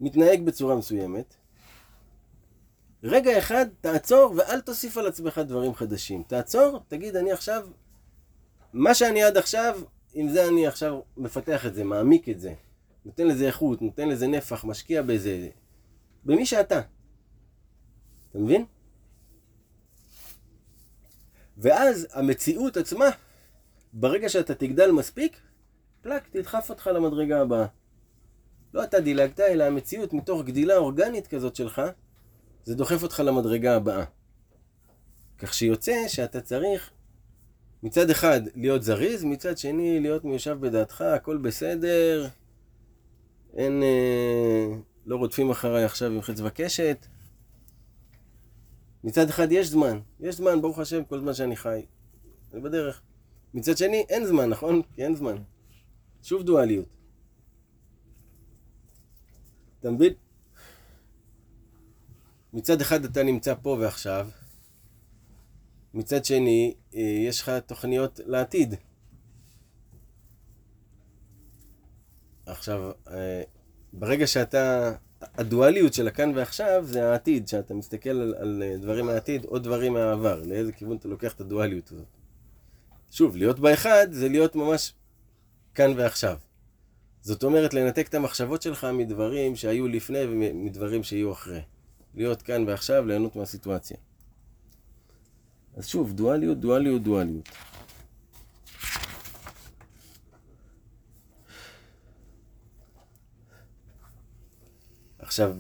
מתנהג בצורה מסוימת, רגע אחד תעצור ואל תוסיף על עצמך דברים חדשים. תעצור, תגיד, אני עכשיו, מה שאני עד עכשיו, עם זה אני עכשיו מפתח את זה, מעמיק את זה. נותן לזה איכות, נותן לזה נפח, משקיע בזה. במי שאתה. אתה מבין? ואז המציאות עצמה, ברגע שאתה תגדל מספיק, פלאק, תדחף אותך למדרגה הבאה. לא אתה דילגת, אלא המציאות מתוך גדילה אורגנית כזאת שלך, זה דוחף אותך למדרגה הבאה. כך שיוצא שאתה צריך מצד אחד להיות זריז, מצד שני להיות מיושב בדעתך, הכל בסדר, אין, אה, לא רודפים אחריי עכשיו עם חץ וקשת. מצד אחד יש זמן, יש זמן, ברוך השם, כל זמן שאני חי. אני בדרך. מצד שני, אין זמן, נכון? כי אין זמן. שוב דואליות. אתה מבין? מצד אחד אתה נמצא פה ועכשיו, מצד שני, אה, יש לך תוכניות לעתיד. עכשיו, אה, ברגע שאתה, הדואליות של הכאן ועכשיו זה העתיד, שאתה מסתכל על, על אה, דברים מהעתיד או דברים מהעבר, לאיזה כיוון אתה לוקח את הדואליות הזאת. שוב, להיות באחד זה להיות ממש כאן ועכשיו. זאת אומרת, לנתק את המחשבות שלך מדברים שהיו לפני ומדברים שיהיו אחרי. להיות כאן ועכשיו, ליהנות מהסיטואציה. אז שוב, דואליות, דואליות, דואליות. עכשיו,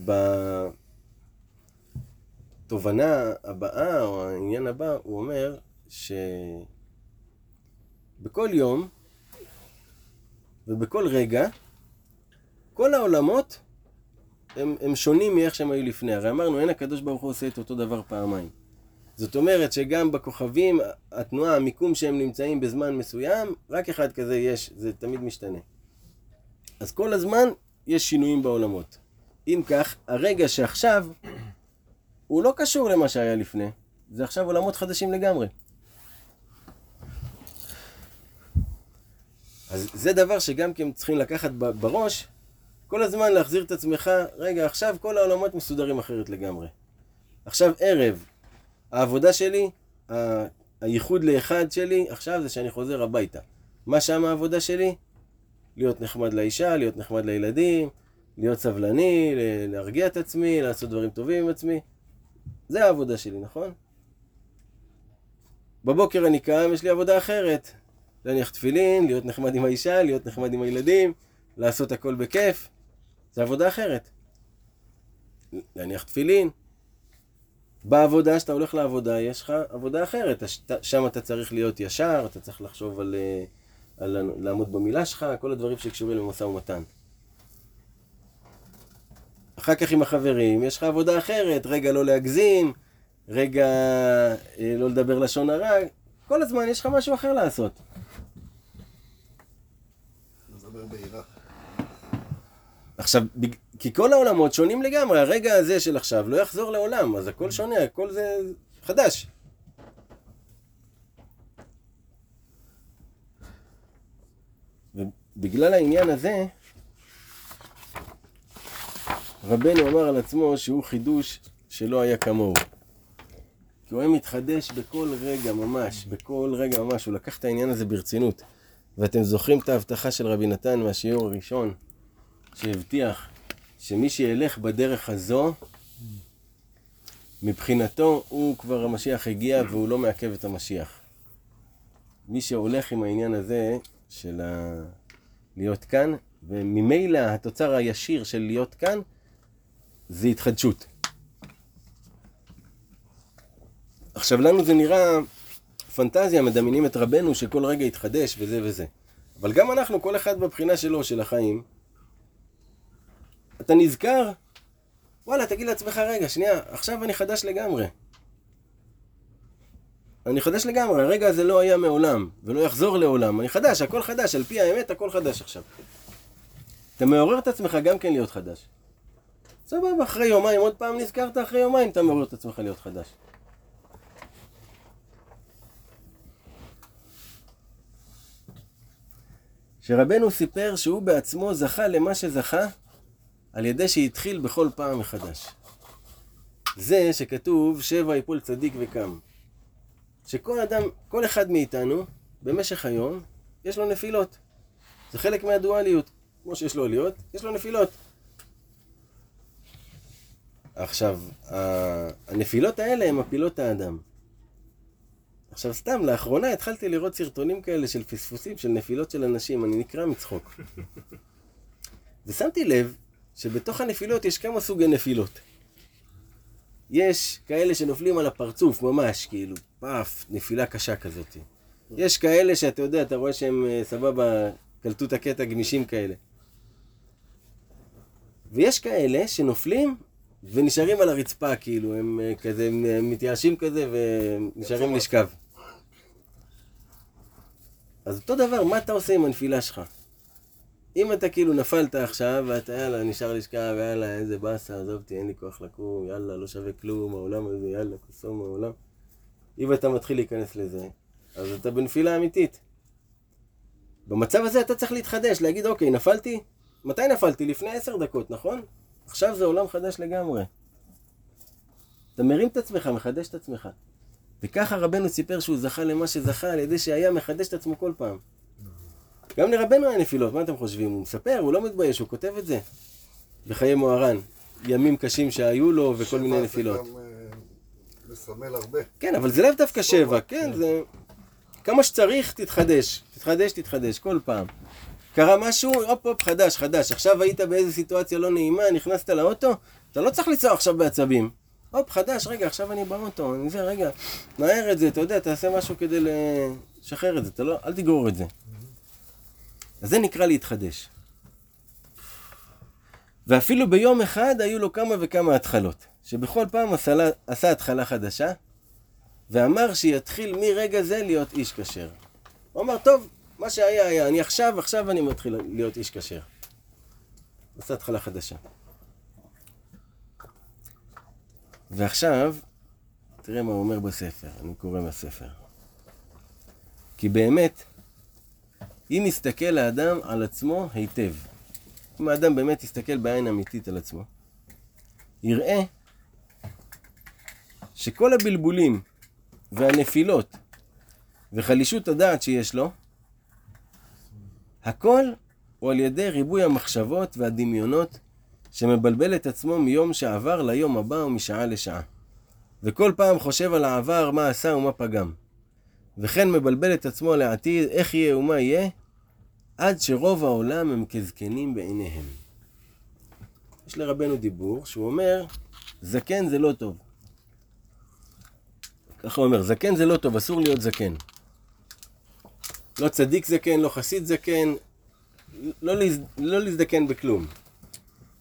בתובנה הבאה, או העניין הבא, הוא אומר שבכל יום ובכל רגע, כל העולמות הם, הם שונים מאיך שהם היו לפני. הרי אמרנו, אין הקדוש ברוך הוא עושה את אותו דבר פעמיים. זאת אומרת שגם בכוכבים, התנועה, המיקום שהם נמצאים בזמן מסוים, רק אחד כזה יש, זה תמיד משתנה. אז כל הזמן יש שינויים בעולמות. אם כך, הרגע שעכשיו, הוא לא קשור למה שהיה לפני. זה עכשיו עולמות חדשים לגמרי. אז זה דבר שגם כן צריכים לקחת בראש, כל הזמן להחזיר את עצמך, רגע, עכשיו כל העולמות מסודרים אחרת לגמרי. עכשיו ערב, העבודה שלי, ה- הייחוד לאחד שלי, עכשיו זה שאני חוזר הביתה. מה שם העבודה שלי? להיות נחמד לאישה, להיות נחמד לילדים, להיות סבלני, להרגיע את עצמי, לעשות דברים טובים עם עצמי. זה העבודה שלי, נכון? בבוקר אני קם, יש לי עבודה אחרת. להניח תפילין, להיות נחמד עם האישה, להיות נחמד עם הילדים, לעשות הכל בכיף. זה עבודה אחרת. להניח תפילין. בעבודה, שאתה הולך לעבודה, יש לך עבודה אחרת. שם אתה צריך להיות ישר, אתה צריך לחשוב על, אה, על לעמוד במילה שלך, כל הדברים שקשורים למשא ומתן. אחר כך עם החברים, יש לך עבודה אחרת, רגע לא להגזים, רגע אה, לא לדבר לשון הרע, כל הזמן יש לך משהו אחר לעשות. עכשיו, בג- כי כל העולמות שונים לגמרי, הרגע הזה של עכשיו לא יחזור לעולם, אז הכל שונה, הכל זה חדש. ובגלל העניין הזה, רבנו אמר על עצמו שהוא חידוש שלא היה כמוהו. כי הוא היה מתחדש בכל רגע ממש, בכל רגע ממש, הוא לקח את העניין הזה ברצינות. ואתם זוכרים את ההבטחה של רבי נתן מהשיעור הראשון, שהבטיח שמי שילך בדרך הזו, מבחינתו הוא כבר המשיח הגיע והוא לא מעכב את המשיח. מי שהולך עם העניין הזה של ה... להיות כאן, וממילא התוצר הישיר של להיות כאן זה התחדשות. עכשיו לנו זה נראה פנטזיה, מדמיינים את רבנו שכל רגע יתחדש וזה וזה. אבל גם אנחנו, כל אחד בבחינה שלו, של החיים, אתה נזכר, וואלה, תגיד לעצמך, רגע, שנייה, עכשיו אני חדש לגמרי. אני חדש לגמרי, הרגע הזה לא היה מעולם, ולא יחזור לעולם. אני חדש, הכל חדש, על פי האמת, הכל חדש עכשיו. אתה מעורר את עצמך גם כן להיות חדש. סבבה, אחרי יומיים, עוד פעם נזכרת, אחרי יומיים אתה מעורר את עצמך להיות חדש. שרבנו סיפר שהוא בעצמו זכה למה שזכה על ידי שהתחיל בכל פעם מחדש. זה שכתוב שבע יפול צדיק וקם. שכל אדם, כל אחד מאיתנו, במשך היום, יש לו נפילות. זה חלק מהדואליות. כמו שיש לו עליות, יש לו נפילות. עכשיו, הנפילות האלה הן מפילות האדם. עכשיו סתם, לאחרונה התחלתי לראות סרטונים כאלה של פספוסים, של נפילות של אנשים, אני נקרע מצחוק. ושמתי לב שבתוך הנפילות יש כמה סוגי נפילות. יש כאלה שנופלים על הפרצוף, ממש, כאילו, פאף, נפילה קשה כזאת. יש כאלה שאתה יודע, אתה רואה שהם אה, סבבה, קלטו את הקטע גמישים כאלה. ויש כאלה שנופלים ונשארים על הרצפה, כאילו, הם אה, כזה, הם אה, מתייאשים כזה ונשארים לשכב. אז אותו דבר, מה אתה עושה עם הנפילה שלך? אם אתה כאילו נפלת עכשיו, ואתה יאללה, נשאר לשכב, יאללה, איזה באסה, עזוב אותי, אין לי כוח לקום, יאללה, לא שווה כלום, העולם הזה, יאללה, קוסום מהעולם. אם אתה מתחיל להיכנס לזה, אז אתה בנפילה אמיתית. במצב הזה אתה צריך להתחדש, להגיד, אוקיי, נפלתי? מתי נפלתי? לפני עשר דקות, נכון? עכשיו זה עולם חדש לגמרי. אתה מרים את עצמך, מחדש את עצמך. וככה רבנו סיפר שהוא זכה למה שזכה על ידי שהיה מחדש את עצמו כל פעם. גם לרבנו היה נפילות, מה אתם חושבים? הוא מספר, הוא לא מתבייש, הוא כותב את זה. בחיי מוהר"ן, ימים קשים שהיו לו וכל מיני שבע נפילות. זה גם אה, מסמל הרבה. כן, אבל זה לאו דווקא שבע, כן, זה... כמה שצריך, תתחדש. תתחדש, תתחדש, כל פעם. קרה משהו, הופ הופ, חדש, חדש. עכשיו היית באיזה סיטואציה לא נעימה, נכנסת לאוטו, אתה לא צריך לנסוע עכשיו בעצבים. הופ, חדש, רגע, עכשיו אני באוטו, אני זה, רגע, נער את זה, אתה יודע, תעשה משהו כדי לשחרר את זה, אתה לא, אל תגרור את זה. אז זה נקרא להתחדש. ואפילו ביום אחד היו לו כמה וכמה התחלות, שבכל פעם עשה, עשה התחלה חדשה, ואמר שיתחיל מרגע זה להיות איש כשר. הוא אמר, טוב, מה שהיה היה, אני עכשיו, עכשיו אני מתחיל להיות איש כשר. עשה התחלה חדשה. ועכשיו, תראה מה הוא אומר בספר, אני קורא מהספר. כי באמת, אם יסתכל האדם על עצמו היטב, אם האדם באמת יסתכל בעין אמיתית על עצמו, יראה שכל הבלבולים והנפילות וחלישות הדעת שיש לו, הכל הוא על ידי ריבוי המחשבות והדמיונות שמבלבל את עצמו מיום שעבר ליום הבא ומשעה לשעה. וכל פעם חושב על העבר, מה עשה ומה פגם. וכן מבלבל את עצמו לעתיד, איך יהיה ומה יהיה, עד שרוב העולם הם כזקנים בעיניהם. יש לרבנו דיבור שהוא אומר, זקן זה לא טוב. ככה הוא אומר, זקן זה לא טוב, אסור להיות זקן. לא צדיק זקן, לא חסיד זקן, לא, להז... לא להזדקן בכלום.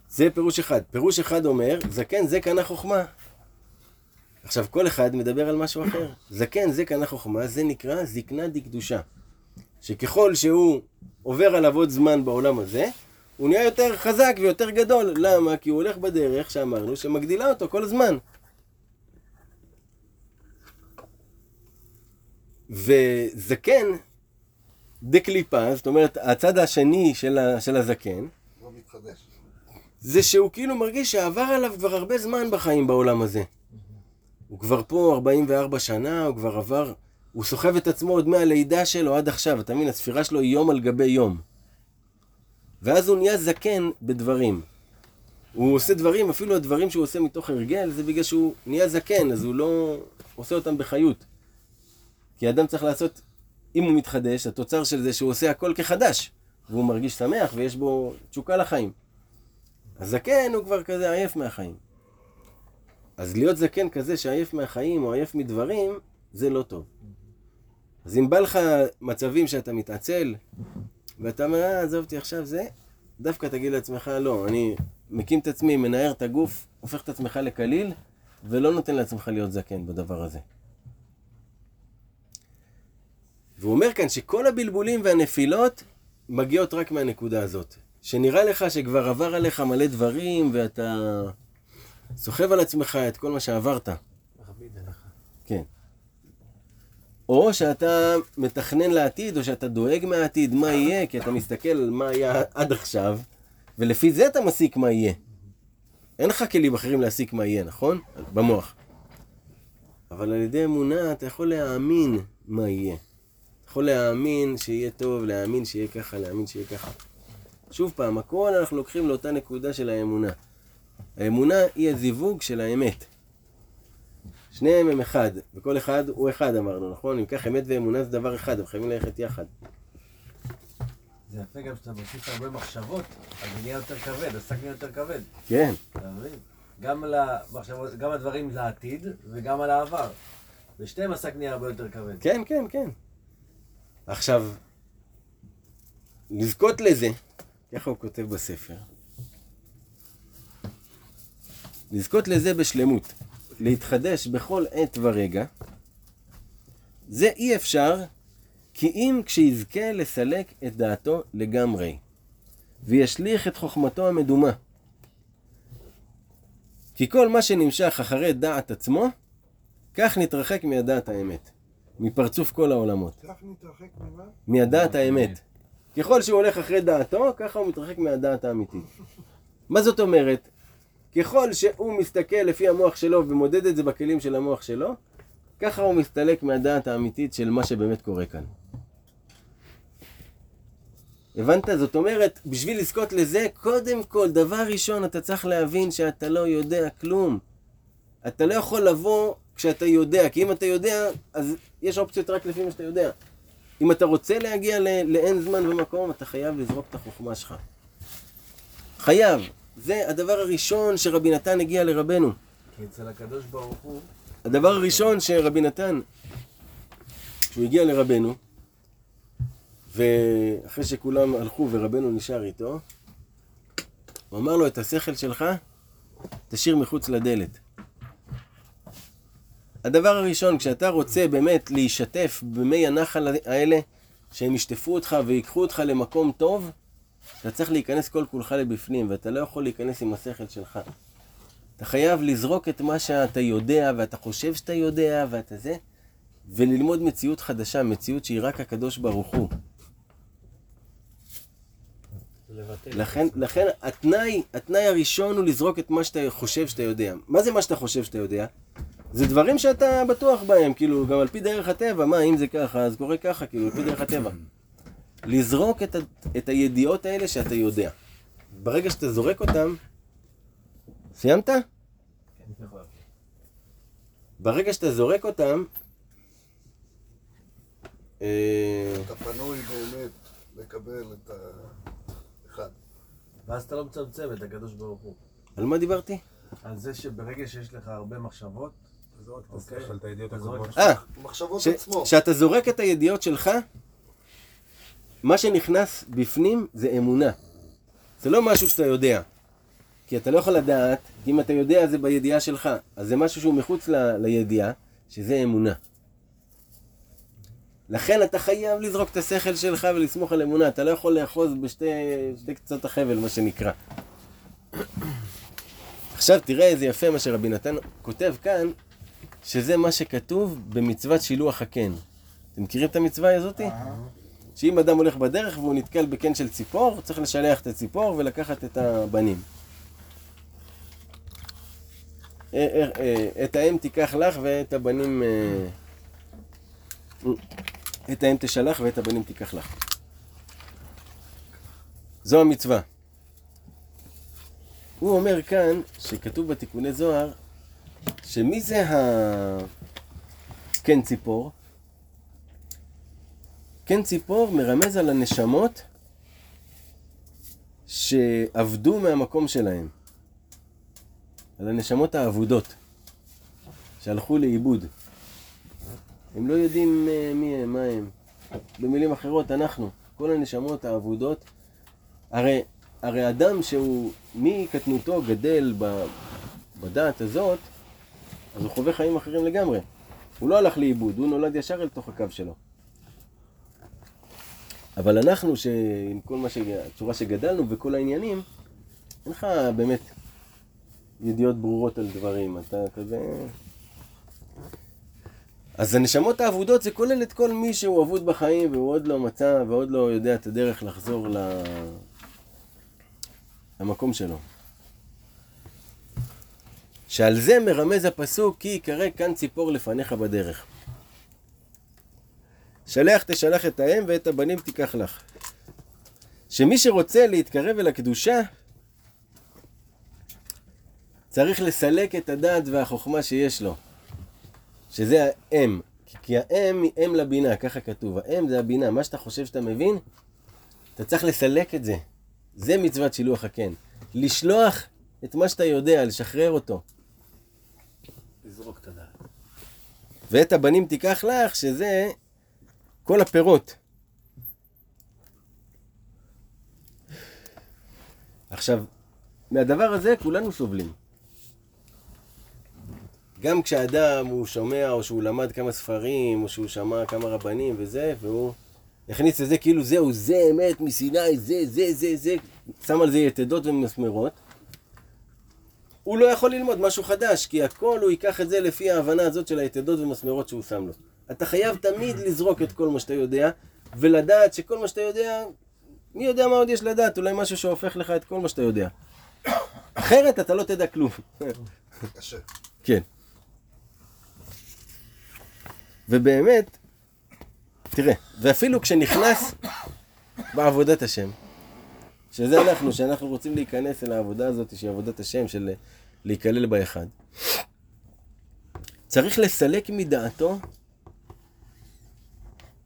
זה פירוש אחד. פירוש אחד אומר, זקן זה קנה חוכמה. עכשיו, כל אחד מדבר על משהו אחר. זקן זה קנה חוכמה, זה נקרא זקנה דקדושה. שככל שהוא עובר עליו עוד זמן בעולם הזה, הוא נהיה יותר חזק ויותר גדול. למה? כי הוא הולך בדרך שאמרנו שמגדילה אותו כל הזמן. וזקן דקליפה, זאת אומרת, הצד השני של, ה, של הזקן, לא מתחדש. זה שהוא כאילו מרגיש שעבר עליו כבר הרבה זמן בחיים בעולם הזה. הוא כבר פה 44 שנה, הוא כבר עבר, הוא סוחב את עצמו עוד מהלידה שלו עד עכשיו, אתה מבין? הספירה שלו היא יום על גבי יום. ואז הוא נהיה זקן בדברים. הוא עושה דברים, אפילו הדברים שהוא עושה מתוך הרגל, זה בגלל שהוא נהיה זקן, אז הוא לא עושה אותם בחיות. כי אדם צריך לעשות, אם הוא מתחדש, התוצר של זה שהוא עושה הכל כחדש, והוא מרגיש שמח ויש בו תשוקה לחיים. הזקן הוא כבר כזה עייף מהחיים. אז להיות זקן כזה שעייף מהחיים או עייף מדברים, זה לא טוב. אז אם בא לך מצבים שאתה מתעצל, ואתה אומר, אה, עזוב אותי עכשיו זה, דווקא תגיד לעצמך, לא, אני מקים את עצמי, מנער את הגוף, הופך את עצמך לקליל, ולא נותן לעצמך להיות זקן בדבר הזה. והוא אומר כאן שכל הבלבולים והנפילות מגיעות רק מהנקודה הזאת. שנראה לך שכבר עבר עליך מלא דברים, ואתה סוחב על עצמך את כל מה שעברת. מכביד עליך. כן. או שאתה מתכנן לעתיד, או שאתה דואג מהעתיד, מה יהיה, כי אתה מסתכל על מה היה עד עכשיו, ולפי זה אתה מסיק מה יהיה. אין לך כלים אחרים להסיק מה יהיה, נכון? במוח. אבל על ידי אמונה אתה יכול להאמין מה יהיה. אתה יכול להאמין שיהיה טוב, להאמין שיהיה ככה, להאמין שיהיה ככה. שוב פעם, הכל אנחנו לוקחים לאותה נקודה של האמונה. האמונה היא הזיווג של האמת. שניהם הם אחד, וכל אחד הוא אחד אמרנו, נכון? אם כך אמת ואמונה זה דבר אחד, הם חייבים ללכת יחד. זה יפה גם שאתה מוסיף הרבה מחשבות, אז זה נהיה יותר כבד, השק נהיה יותר כבד. כן, אתה מבין? גם על המחשבות, גם הדברים לעתיד וגם על העבר. ושתיהם השק נהיה הרבה יותר כבד. כן, כן, כן. עכשיו, לזכות לזה, ככה הוא כותב בספר, לזכות לזה בשלמות, להתחדש בכל עת ורגע, זה אי אפשר כי אם כשיזכה לסלק את דעתו לגמרי, וישליך את חוכמתו המדומה. כי כל מה שנמשך אחרי דעת עצמו, כך נתרחק מהדעת האמת, מפרצוף כל העולמות. כך נתרחק ממה? מהדעת האמת. ככל שהוא הולך אחרי דעתו, ככה הוא מתרחק מהדעת האמיתית. מה זאת אומרת? ככל שהוא מסתכל לפי המוח שלו ומודד את זה בכלים של המוח שלו, ככה הוא מסתלק מהדעת האמיתית של מה שבאמת קורה כאן. הבנת? זאת אומרת, בשביל לזכות לזה, קודם כל, דבר ראשון, אתה צריך להבין שאתה לא יודע כלום. אתה לא יכול לבוא כשאתה יודע, כי אם אתה יודע, אז יש אופציות רק לפי מה שאתה יודע. אם אתה רוצה להגיע לאין זמן ומקום, אתה חייב לזרוק את החוכמה שלך. חייב. זה הדבר הראשון שרבי נתן הגיע לרבנו. כי אצל הקדוש ברוך הוא, הדבר הראשון שרבי נתן, כשהוא הגיע לרבנו, ואחרי שכולם הלכו ורבנו נשאר איתו, הוא אמר לו, את השכל שלך תשאיר מחוץ לדלת. הדבר הראשון, כשאתה רוצה באמת להשתף במי הנחל האלה, שהם ישטפו אותך ויקחו אותך למקום טוב, אתה צריך להיכנס כל כולך לבפנים, ואתה לא יכול להיכנס עם השכל שלך. אתה חייב לזרוק את מה שאתה יודע, ואתה חושב שאתה יודע, ואתה זה, וללמוד מציאות חדשה, מציאות שהיא רק הקדוש ברוך הוא. לכן, לכן התנאי, התנאי הראשון הוא לזרוק את מה שאתה חושב שאתה יודע. מה זה מה שאתה חושב שאתה יודע? זה דברים שאתה בטוח בהם, כאילו, גם על פי דרך הטבע, מה, אם זה ככה, אז קורה ככה, כאילו, על פי דרך הטבע. לזרוק את, ה, את הידיעות האלה שאתה יודע. ברגע שאתה זורק אותם, סיימת? ברגע שאתה זורק אותם, אה, אתה פנוי באמת לקבל את האחד. ואז אתה לא מצמצם את הקדוש ברוך הוא. על מה דיברתי? על זה שברגע שיש לך הרבה מחשבות, אוקיי, השכל, את הידיעות אתה זורק הקודמות. אה, מחשבות ש- עצמו. כשאתה זורק את הידיעות שלך, מה שנכנס בפנים זה אמונה. זה לא משהו שאתה יודע. כי אתה לא יכול לדעת, אם אתה יודע זה בידיעה שלך, אז זה משהו שהוא מחוץ ל- לידיעה, שזה אמונה. לכן אתה חייב לזרוק את השכל שלך ולסמוך על אמונה, אתה לא יכול לאחוז בשתי שתי קצות החבל, מה שנקרא. עכשיו תראה איזה יפה מה שרבי נתן כותב כאן, שזה מה שכתוב במצוות שילוח הקן. אתם מכירים את המצווה הזאתי? שאם אדם הולך בדרך והוא נתקל בקן של ציפור, צריך לשלח את הציפור ולקחת את הבנים. אה, אה, אה, את האם תיקח לך ואת הבנים... את האם תשלח ואת הבנים תיקח לך. זו המצווה. הוא אומר כאן, שכתוב בתיקוני זוהר, שמי זה ה... כן ציפור? כן ציפור מרמז על הנשמות שעבדו מהמקום שלהם. על הנשמות האבודות, שהלכו לאיבוד. הם לא יודעים אה, מי הם, מה הם. במילים אחרות, אנחנו, כל הנשמות האבודות, הרי, הרי אדם שהוא מקטנותו גדל ב, בדעת הזאת, אז הוא חווה חיים אחרים לגמרי. הוא לא הלך לאיבוד, הוא נולד ישר אל תוך הקו שלו. אבל אנחנו, שעם כל מה ש... הצורה שגדלנו וכל העניינים, אין לך באמת ידיעות ברורות על דברים, אתה כזה... אז הנשמות האבודות זה כולל את כל מי שהוא אבוד בחיים והוא עוד לא מצא ועוד לא יודע את הדרך לחזור ל... למקום שלו. שעל זה מרמז הפסוק כי יקרא כאן ציפור לפניך בדרך. שלח תשלח את האם ואת הבנים תיקח לך. שמי שרוצה להתקרב אל הקדושה, צריך לסלק את הדעת והחוכמה שיש לו. שזה האם. כי- האם היא אם לבינה, ככה כתוב. האם זה הבינה. מה שאתה חושב שאתה מבין, אתה צריך לסלק את זה. זה מצוות שילוח הקן. לשלוח את מה שאתה יודע, לשחרר אותו. לזרוק את הדעת. ואת הבנים תיקח לך, שזה כל הפירות. עכשיו, מהדבר הזה כולנו סובלים. גם כשאדם הוא שומע, או שהוא למד כמה ספרים, או שהוא שמע כמה רבנים וזה, והוא הכניס לזה כאילו זהו, זה אמת מסיני, זה, זה, זה, זה, שם על זה יתדות ומסמרות. הוא לא יכול ללמוד משהו חדש, כי הכל הוא ייקח את זה לפי ההבנה הזאת של היתדות ומסמרות שהוא שם לו. אתה חייב תמיד לזרוק את כל מה שאתה יודע, ולדעת שכל מה שאתה יודע, מי יודע מה עוד יש לדעת, אולי משהו שהופך לך את כל מה שאתה יודע. אחרת אתה לא תדע כלום. קשה. כן. ובאמת, תראה, ואפילו כשנכנס בעבודת השם, שזה אנחנו, שאנחנו רוצים להיכנס אל העבודה הזאת, שהיא עבודת השם, של להיכלל באחד, צריך לסלק מדעתו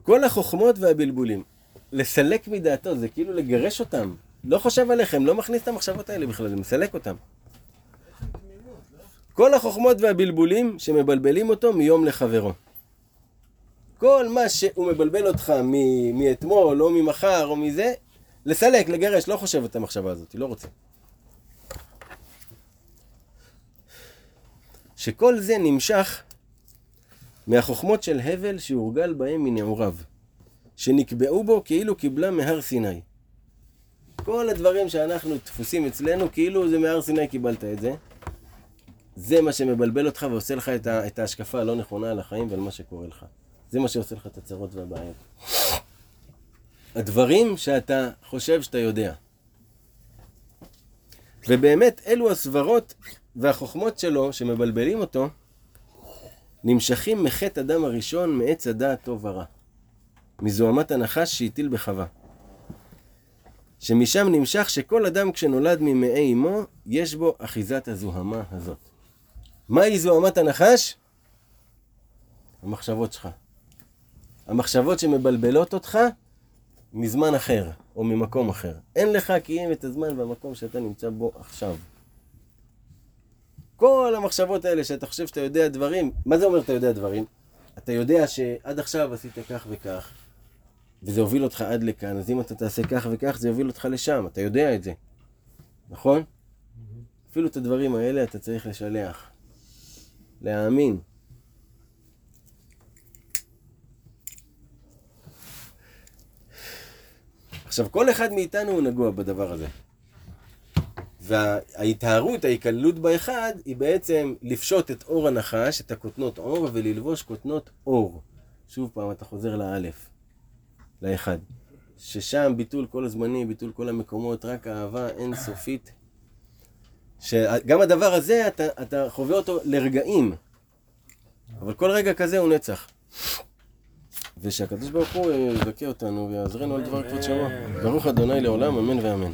כל החוכמות והבלבולים. לסלק מדעתו, זה כאילו לגרש אותם. לא חושב עליכם, לא מכניס את המחשבות האלה בכלל, מסלק אותם. כל החוכמות והבלבולים שמבלבלים אותו מיום לחברו. כל מה שהוא מבלבל אותך מ- מאתמול, או ממחר, או מזה, לסלק, לגרש, לא חושב את המחשבה הזאת, לא רוצה. שכל זה נמשך מהחוכמות של הבל שהורגל בהם מנעוריו, שנקבעו בו כאילו קיבלה מהר סיני. כל הדברים שאנחנו דפוסים אצלנו, כאילו זה מהר סיני קיבלת את זה. זה מה שמבלבל אותך ועושה לך את ההשקפה הלא נכונה על החיים ועל מה שקורה לך. זה מה שעושה לך את הצרות והבעיות. הדברים שאתה חושב שאתה יודע. ובאמת, אלו הסברות והחוכמות שלו שמבלבלים אותו, נמשכים מחטא אדם הראשון מעץ הדעת טוב ורע. מזוהמת הנחש שהטיל בחווה. שמשם נמשך שכל אדם כשנולד ממעי אמו, יש בו אחיזת הזוהמה הזאת. מהי זוהמת הנחש? המחשבות שלך. המחשבות שמבלבלות אותך מזמן אחר, או ממקום אחר. אין לך כי אם את הזמן והמקום שאתה נמצא בו עכשיו. כל המחשבות האלה שאתה חושב שאתה יודע דברים, מה זה אומר אתה יודע דברים? אתה יודע שעד עכשיו עשית כך וכך, וזה הוביל אותך עד לכאן, אז אם אתה תעשה כך וכך, זה יוביל אותך לשם, אתה יודע את זה, נכון? אפילו את הדברים האלה אתה צריך לשלח, להאמין. עכשיו, כל אחד מאיתנו הוא נגוע בדבר הזה. וההיטהרות, ההיכללות באחד, היא בעצם לפשוט את אור הנחש, את הכותנות אור, וללבוש כותנות אור. שוב פעם, אתה חוזר לאלף, לאחד. ששם ביטול כל הזמנים, ביטול כל המקומות, רק אהבה אינסופית. שגם הדבר הזה, אתה, אתה חווה אותו לרגעים. אבל כל רגע כזה הוא נצח. ושהקדוש ברוך הוא יזכה אותנו ויעזרנו על דבר כבוד שמו. ברוך אדוני לעולם, אמן ואמן.